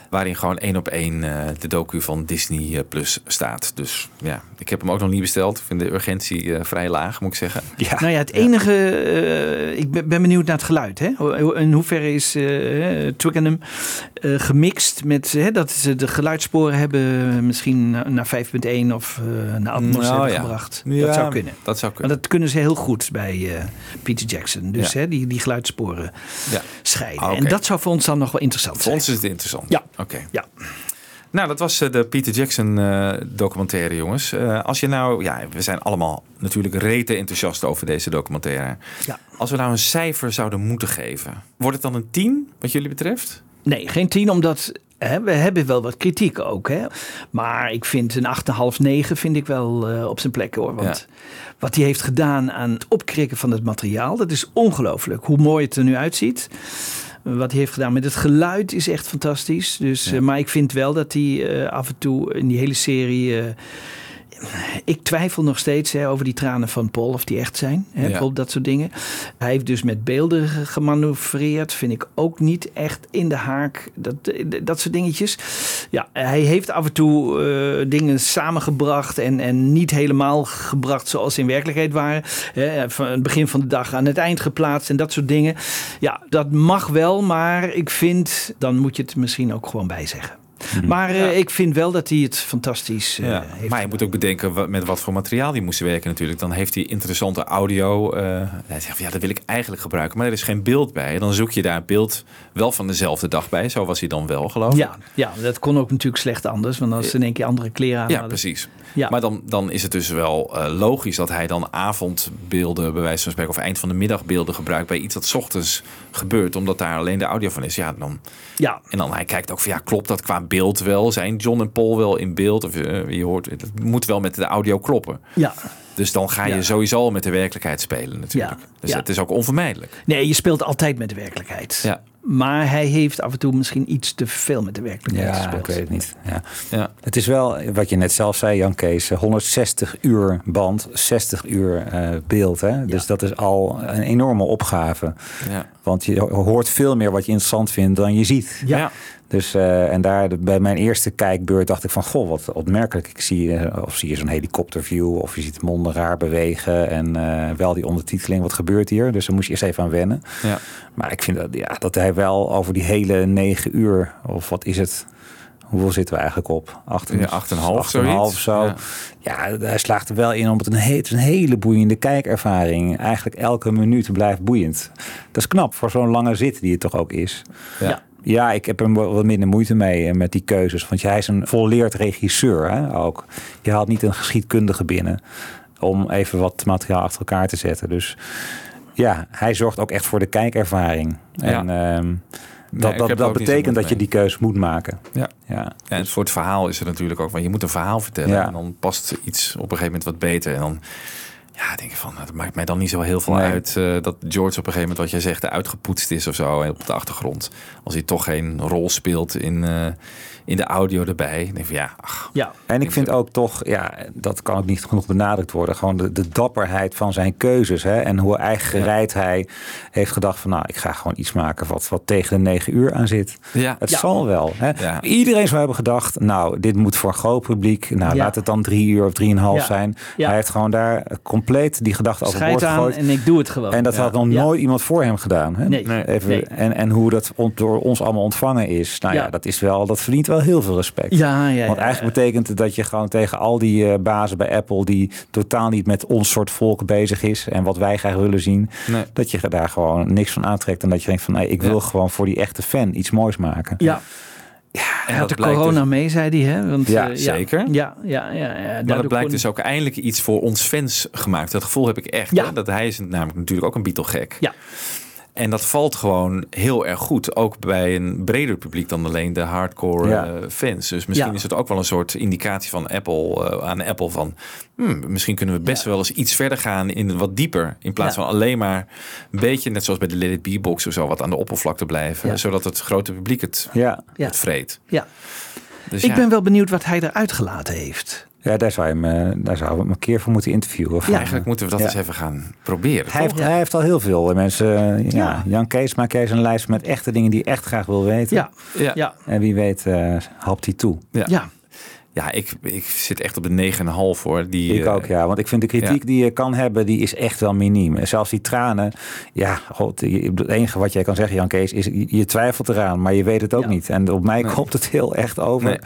Waarin gewoon één op één eh, de docu van Disney eh, Plus staat. Dus ja, ik heb hem ook nog niet besteld. Ik vind de urgentie eh, vrij laag, moet ik zeggen. Nou ja, het enige, eh, ik ben, ben benieuwd naar het geluid. Hè? In hoeverre is eh Twickenham eh, gemixt met hè, dat ze de geluidssporen hebben misschien na- naar 5.1 of eh, naar Atmos Nou hebben ja. gebracht. Ja, dat zou kunnen. dat zou kunnen. Maar dat kunnen ze heel goed bij eh, Peter Jackson. Dus Ja. hè, die, die geluidssporen Ja. scheiden. Ah. En dat zou voor ons dan nog wel interessant Voor zijn. ons is het interessant. Ja. Oké. Ja. Nou, dat was eh, de Peter Jackson eh, documentaire, jongens. Eh, als je nou, ja, we zijn allemaal natuurlijk rete enthousiast over deze documentaire. Ja. Als we nou een cijfer zouden moeten geven, wordt het dan een 10 wat jullie betreft? Nee, geen 10, omdat hè, we hebben wel wat kritiek ook. Hè? Maar ik vind een 8,5, 9 vind ik wel op zijn plek hoor. Want wat hij heeft gedaan aan het opkrikken van het materiaal, dat is ongelooflijk. Hoe mooi het er nu uitziet. Wat hij heeft gedaan met het geluid is echt fantastisch. Dus, eh, maar ik vind wel dat hij eh, af en toe in die hele serie. Eh, ik twijfel nog steeds hè, over die tranen van Paul, of die echt zijn. Hè, Ja. Dat soort dingen. Hij heeft dus met beelden ge- gemanoeuvreerd. Vind ik ook niet echt in de haak. Dat, dat soort dingetjes. Ja, hij heeft af en toe eh, dingen samengebracht. En, en niet helemaal gebracht zoals ze in werkelijkheid waren. Hè, van het begin van de dag aan het eind geplaatst en dat soort dingen. Ja, dat mag wel. Maar ik vind, dan moet je het misschien ook gewoon bijzeggen. Maar eh, ik vind wel dat hij het fantastisch eh, Ja, heeft. maar je moet ook bedenken met wat voor materiaal die moesten werken natuurlijk. Dan heeft hij interessante audio. eh, hij zegt van ja, dat wil ik eigenlijk gebruiken. Maar er is geen beeld bij. Dan zoek je daar een beeld wel van dezelfde dag bij. Zo was hij dan wel geloof ik. Ja, ja, dat kon ook natuurlijk slecht anders. Want als ze in één keer andere kleren aan Ja, hadden. precies. Ja. Maar dan, dan is het dus wel eh, logisch dat hij dan avondbeelden, bij wijze van spreken, of eind van de middag beelden gebruikt bij iets dat 's ochtends gebeurt, omdat daar alleen de audio van is. Ja, dan. Ja. En dan hij kijkt ook van ja, klopt dat qua beeld wel? Zijn John en Paul wel in beeld? Of eh, je hoort, het moet wel met de audio kloppen. Ja. Dus dan ga je Ja. sowieso al met de werkelijkheid spelen natuurlijk. Dus Ja. het is ook onvermijdelijk. Nee, je speelt altijd met de werkelijkheid. Ja. Maar hij heeft af en toe misschien iets te veel met de werkelijkheid Ja, gespeeld. ik weet het niet. Ja. Ja. Het is wel, wat je net zelf zei, Jan Kees, eh, 160 uur band, 60 uur eh, beeld. Hè? Dus dat is al een enorme opgave. Ja. Want je hoort veel meer wat je interessant vindt dan je ziet. Ja. Dus, eh, en daar bij mijn eerste kijkbeurt dacht ik van, goh, wat opmerkelijk. Ik zie, eh, of zie je zo'n helikopterview, of je ziet de monden raar bewegen. En eh, wel die ondertiteling, wat gebeurt hier? Dus daar moest je eerst even aan wennen. Ja. Maar ik vind dat, ja, dat hij wel over die hele negen uur, of wat is het? Hoeveel zitten we eigenlijk op? Acht, Ja, acht en een half, acht en half zo. Ja. Ja. hij slaagt er wel in om het een, he- het is een hele boeiende kijkervaring. Eigenlijk elke minuut blijft boeiend. Dat is knap voor zo'n lange zit die het toch ook is. Ja. Ja, ik heb er wel wat minder moeite mee eh, met die keuzes. Want hij is een volleerd regisseur hè, ook. Je haalt niet een geschiedkundige binnen om even wat materiaal achter elkaar te zetten. Dus ja, hij zorgt ook echt voor de kijkervaring. En ehm, ik dat, dat, er dat betekent dat je die keuze moet maken. Ja. Ja. En voor het verhaal is het natuurlijk ook, want je moet een verhaal vertellen. Ja. En dan past iets op een gegeven moment wat beter. En dan ja, denk ik van, nou, dat maakt mij dan niet zo heel veel Nee. uit eh, dat George op een gegeven moment, wat jij zegt, uitgepoetst is of zo op de achtergrond. Als hij toch geen rol speelt in, eh, in de audio erbij. Dan denk ik van ja, ach, Ja. En ik vind ook toch, ja, dat kan ook niet genoeg benadrukt worden. Gewoon de, de dapperheid van zijn keuzes. Hè? En hoe eigen gereid hij heeft gedacht van, nou, ik ga gewoon iets maken wat, wat tegen de negen uur aan zit. Ja. Het Ja. zal wel. Hè? Ja. Iedereen zou hebben gedacht, nou, dit moet voor een groot publiek. Nou, Ja. laat het dan drie uur of drieënhalf Ja. zijn. Ja. Hij heeft gewoon daar compleet die gedachte overboord aan gegooid. en ik doe het gewoon. En dat Ja. had nog Ja. nooit iemand voor hem gedaan. Hè? Nee. Even, Nee. En, en hoe dat on- door ons allemaal ontvangen is. Nou ja, Ja. dat, is wel, dat verdient wel heel veel respect. Ja, ja, Want ja, eigenlijk betekent het dat je gewoon tegen al die eh, bazen bij Apple... die totaal niet met ons soort volk bezig is... en wat wij graag willen zien... Nee. dat je daar gewoon niks van aantrekt. En dat je denkt van... nee, ik wil gewoon voor die echte fan iets moois maken. Ja. en Hij had de corona dus- mee, zei hij. Hè? Want, Ja, eh, zeker. Ja, ja, ja. ja, Maar dat blijkt kon- dus ook eindelijk iets voor ons fans gemaakt. Dat gevoel heb ik echt. Ja. Hè? Dat hij is namelijk natuurlijk ook een Beatle-gek. Ja. En dat valt gewoon heel erg goed. Ook bij een breder publiek dan alleen de hardcore Ja. eh, fans. Dus misschien Ja. is het ook wel een soort indicatie van Apple eh, aan Apple van... hmm, misschien kunnen we best wel eens iets verder gaan in wat dieper. In plaats van alleen maar een beetje, net zoals bij de Let It Be box of zo... wat aan de oppervlakte blijven. Zodat het grote publiek het, het vreet. Ja. Dus ik ben wel benieuwd wat hij eruit gelaten heeft. Ja, daar zou, je hem, eh, daar zou we hem een keer voor moeten interviewen. Of, Eigenlijk moeten we dat Ja. eens even gaan proberen. Hij heeft, hij heeft al heel veel mensen. eh, ja. Jan Kees maakt eens een lijst met echte dingen die hij echt graag wil weten. Ja. Ja. Ja. En wie weet, eh hapt hij toe. Ja. Ja. Ik, ik zit echt op de 9,5 hoor. Die, Ik eh, ook, ja. Want ik vind de kritiek ja. die je kan hebben, die is echt wel miniem. En zelfs die tranen, ja, god, het enige wat jij kan zeggen, Jan Kees, is je- je twijfelt eraan, maar je weet het ook niet. En op mij komt het heel echt over. Nee.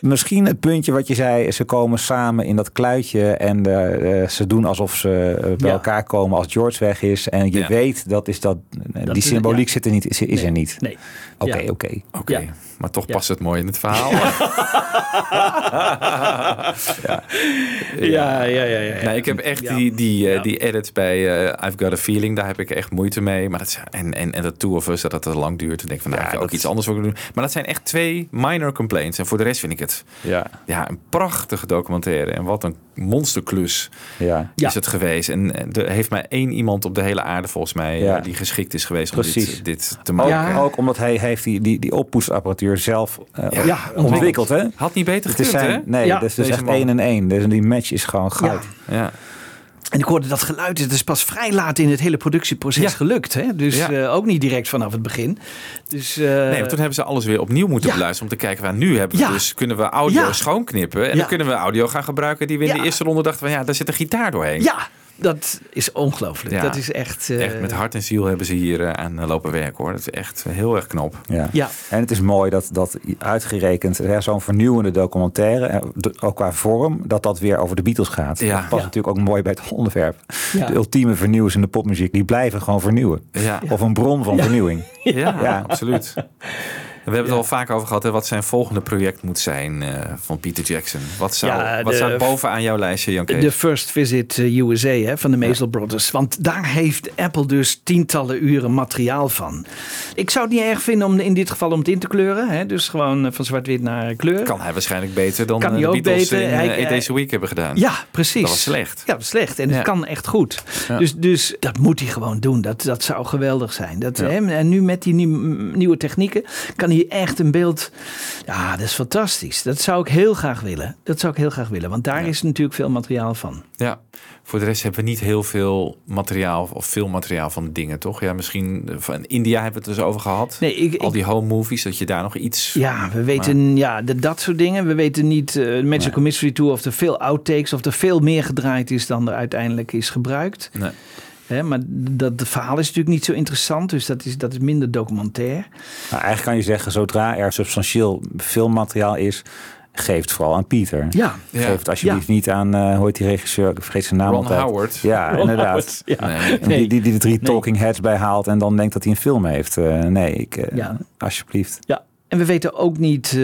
Misschien het puntje wat je zei, ze komen samen in dat kluitje en eh, eh, ze doen alsof ze bij Ja. elkaar komen als George weg is. En je Ja. weet, dat is dat, die is- symboliek ja. zit er niet, is, is er niet. Nee. Oké, oké. Oké, maar toch past het mooi in het verhaal. (laughs) Ja, ja, ja. ja, ja. Nee, ik heb echt Ja. die, die, eh, Ja. die edits bij eh, I've Got a Feeling, daar heb ik echt moeite mee. Maar dat, is- en, en, en dat Two of Us, dat het te lang duurt. Dan denk ik van, nou, Ja, ik ook dat iets anders willen doen. Maar dat zijn echt twee minor complaints. En voor de rest vind ik het Ja. ja, een prachtige documentaire. En wat een monsterklus Ja. is het geweest. En eh, er heeft maar één iemand op de hele aarde volgens mij Ja. die geschikt is geweest om dit, dit te maken. ook omdat hij heeft die, die, die oppoetsapparatuur zelf eh, Ja, ontwikkeld. Hè? Had niet beter gekund, zijn, hè? nee, Ja, dat is dus echt één en één. Dus die match is gewoon goud. Ja. En ik hoorde dat geluid, het is pas vrij laat in het hele productieproces Ja. gelukt. Hè? Dus Ja. eh, ook niet direct vanaf het begin. Dus, eh, Nee, want toen hebben ze alles weer opnieuw moeten Ja. beluisteren om te kijken waar nu hebben we Ja. dus kunnen we audio Ja. schoonknippen en Ja. dan kunnen we audio gaan gebruiken die we in Ja. de eerste ronde dachten van ja, daar zit een gitaar doorheen. Ja, dat is ongelooflijk. Ja. Dat is echt... eh, Echt met hart en ziel hebben ze hier eh, aan eh, lopen werken hoor. Dat is echt heel erg knap. Ja. Ja. En het is mooi dat, dat uitgerekend zo'n vernieuwende documentaire, ook qua vorm, dat dat weer over de Beatles gaat. Ja. Dat past Ja. natuurlijk ook mooi bij het onderwerp. Ja. De ultieme vernieuwers in de popmuziek, die blijven gewoon vernieuwen. Ja, Of een bron van vernieuwing. ja, Ja. absoluut. We hebben het al vaak over gehad, hè, wat zijn volgende project moet zijn eh, van Peter Jackson. Wat zou, wat de- bovenaan jouw lijstje, Jan Kees? De First Visit eh, USA hè, van de Maisel Brothers. Want daar heeft Apple dus tientallen uren materiaal van. Ik zou het niet erg vinden om in dit geval om het in te kleuren. Hè? Dus gewoon eh, van zwart-wit naar kleur. Kan hij waarschijnlijk beter dan Kan de Beatles beter. in Hij- a Week hebben gedaan. Ja, precies. Dat was slecht. Ja, was slecht. En Ja. het kan echt goed. Ja. Dus, dus dat moet hij gewoon doen. Dat, dat zou geweldig zijn. Dat, Ja. hè, en nu met die nieuw- nieuwe technieken kan hij echt een beeld... Ja, dat is fantastisch. Dat zou ik heel graag willen. Dat zou ik heel graag willen. Want daar is natuurlijk veel materiaal van. Ja, voor de rest hebben we niet heel veel materiaal of veel materiaal van dingen, toch? Ja, misschien eh, van India hebben we het dus over gehad. Nee, ik- Al die home movies, dat je daar nog iets. Ja, we weten ja, de, dat soort dingen. We weten niet, eh Magical Mystery Tour, of er veel outtakes, of er veel meer gedraaid is dan er uiteindelijk is gebruikt. Nee. Hè, maar dat verhaal is natuurlijk niet zo interessant, dus dat is, dat is minder documentair. Nou, eigenlijk kan je zeggen, zodra er substantieel filmmateriaal is, geef het vooral aan Pieter. Ja. Ja. Geef het alsjeblieft niet aan, eh hoe heet die regisseur, ik vergeet zijn naam Ron altijd. Howard. Ja, Ron inderdaad. Howard, ja. Nee. Die, die, die de drie talking heads bijhaalt en dan denkt dat hij een film heeft. Eh, nee, ik, eh, Ja. alsjeblieft. Ja. En we weten ook niet eh,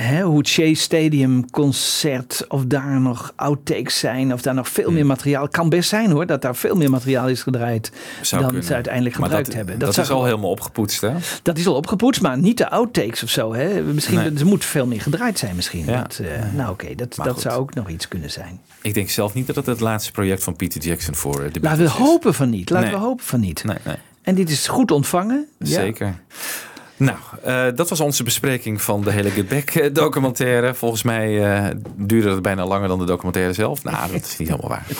hè, hoe het Shea Stadium concert, of daar nog outtakes zijn, of daar nog veel meer materiaal. Kan best zijn hoor, dat daar veel meer materiaal is gedraaid Zou dan kunnen. ze uiteindelijk Maar gebruikt dat, hebben. Dat, is al helemaal opgepoetst, hè? Dat is al opgepoetst, maar niet de outtakes of zo. Hè? Misschien, Nee. Er moet veel meer gedraaid zijn misschien. Ja. Dat, eh, nou oké, dat, Maar dat goed. zou ook nog iets kunnen zijn. Ik denk zelf niet dat het het laatste project van Peter Jackson voor eh, de Laten we Beatles is. hopen van niet. Laten Nee. we hopen van niet. Nee, nee. En dit is goed ontvangen. Ja. Nou, eh, dat was onze bespreking van de hele Get Back eh, documentaire. Volgens mij eh, duurde het bijna langer dan de documentaire zelf. Nou, dat is niet helemaal waar. (laughs)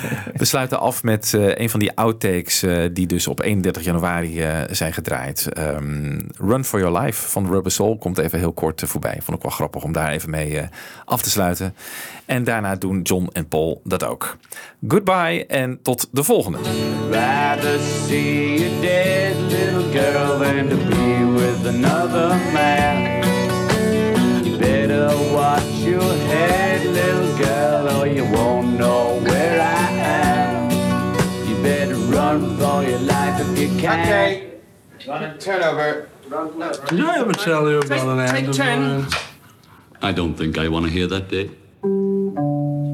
(laughs) We sluiten af met een van die outtakes die dus op 31 januari zijn gedraaid. Ehm, Run for Your Life van Rubber Soul komt even heel kort voorbij. Vond ik wel grappig om daar even mee af te sluiten. En daarna doen John en Paul dat ook. Goodbye en tot de volgende. Rather see a dead little girl than to be with another man. You better watch your head, little girl, or you won't know where I am. You better run for your life if you can. Okay. Turn over. Did I ever tell you about an Take- take? I don't think I want to hear that.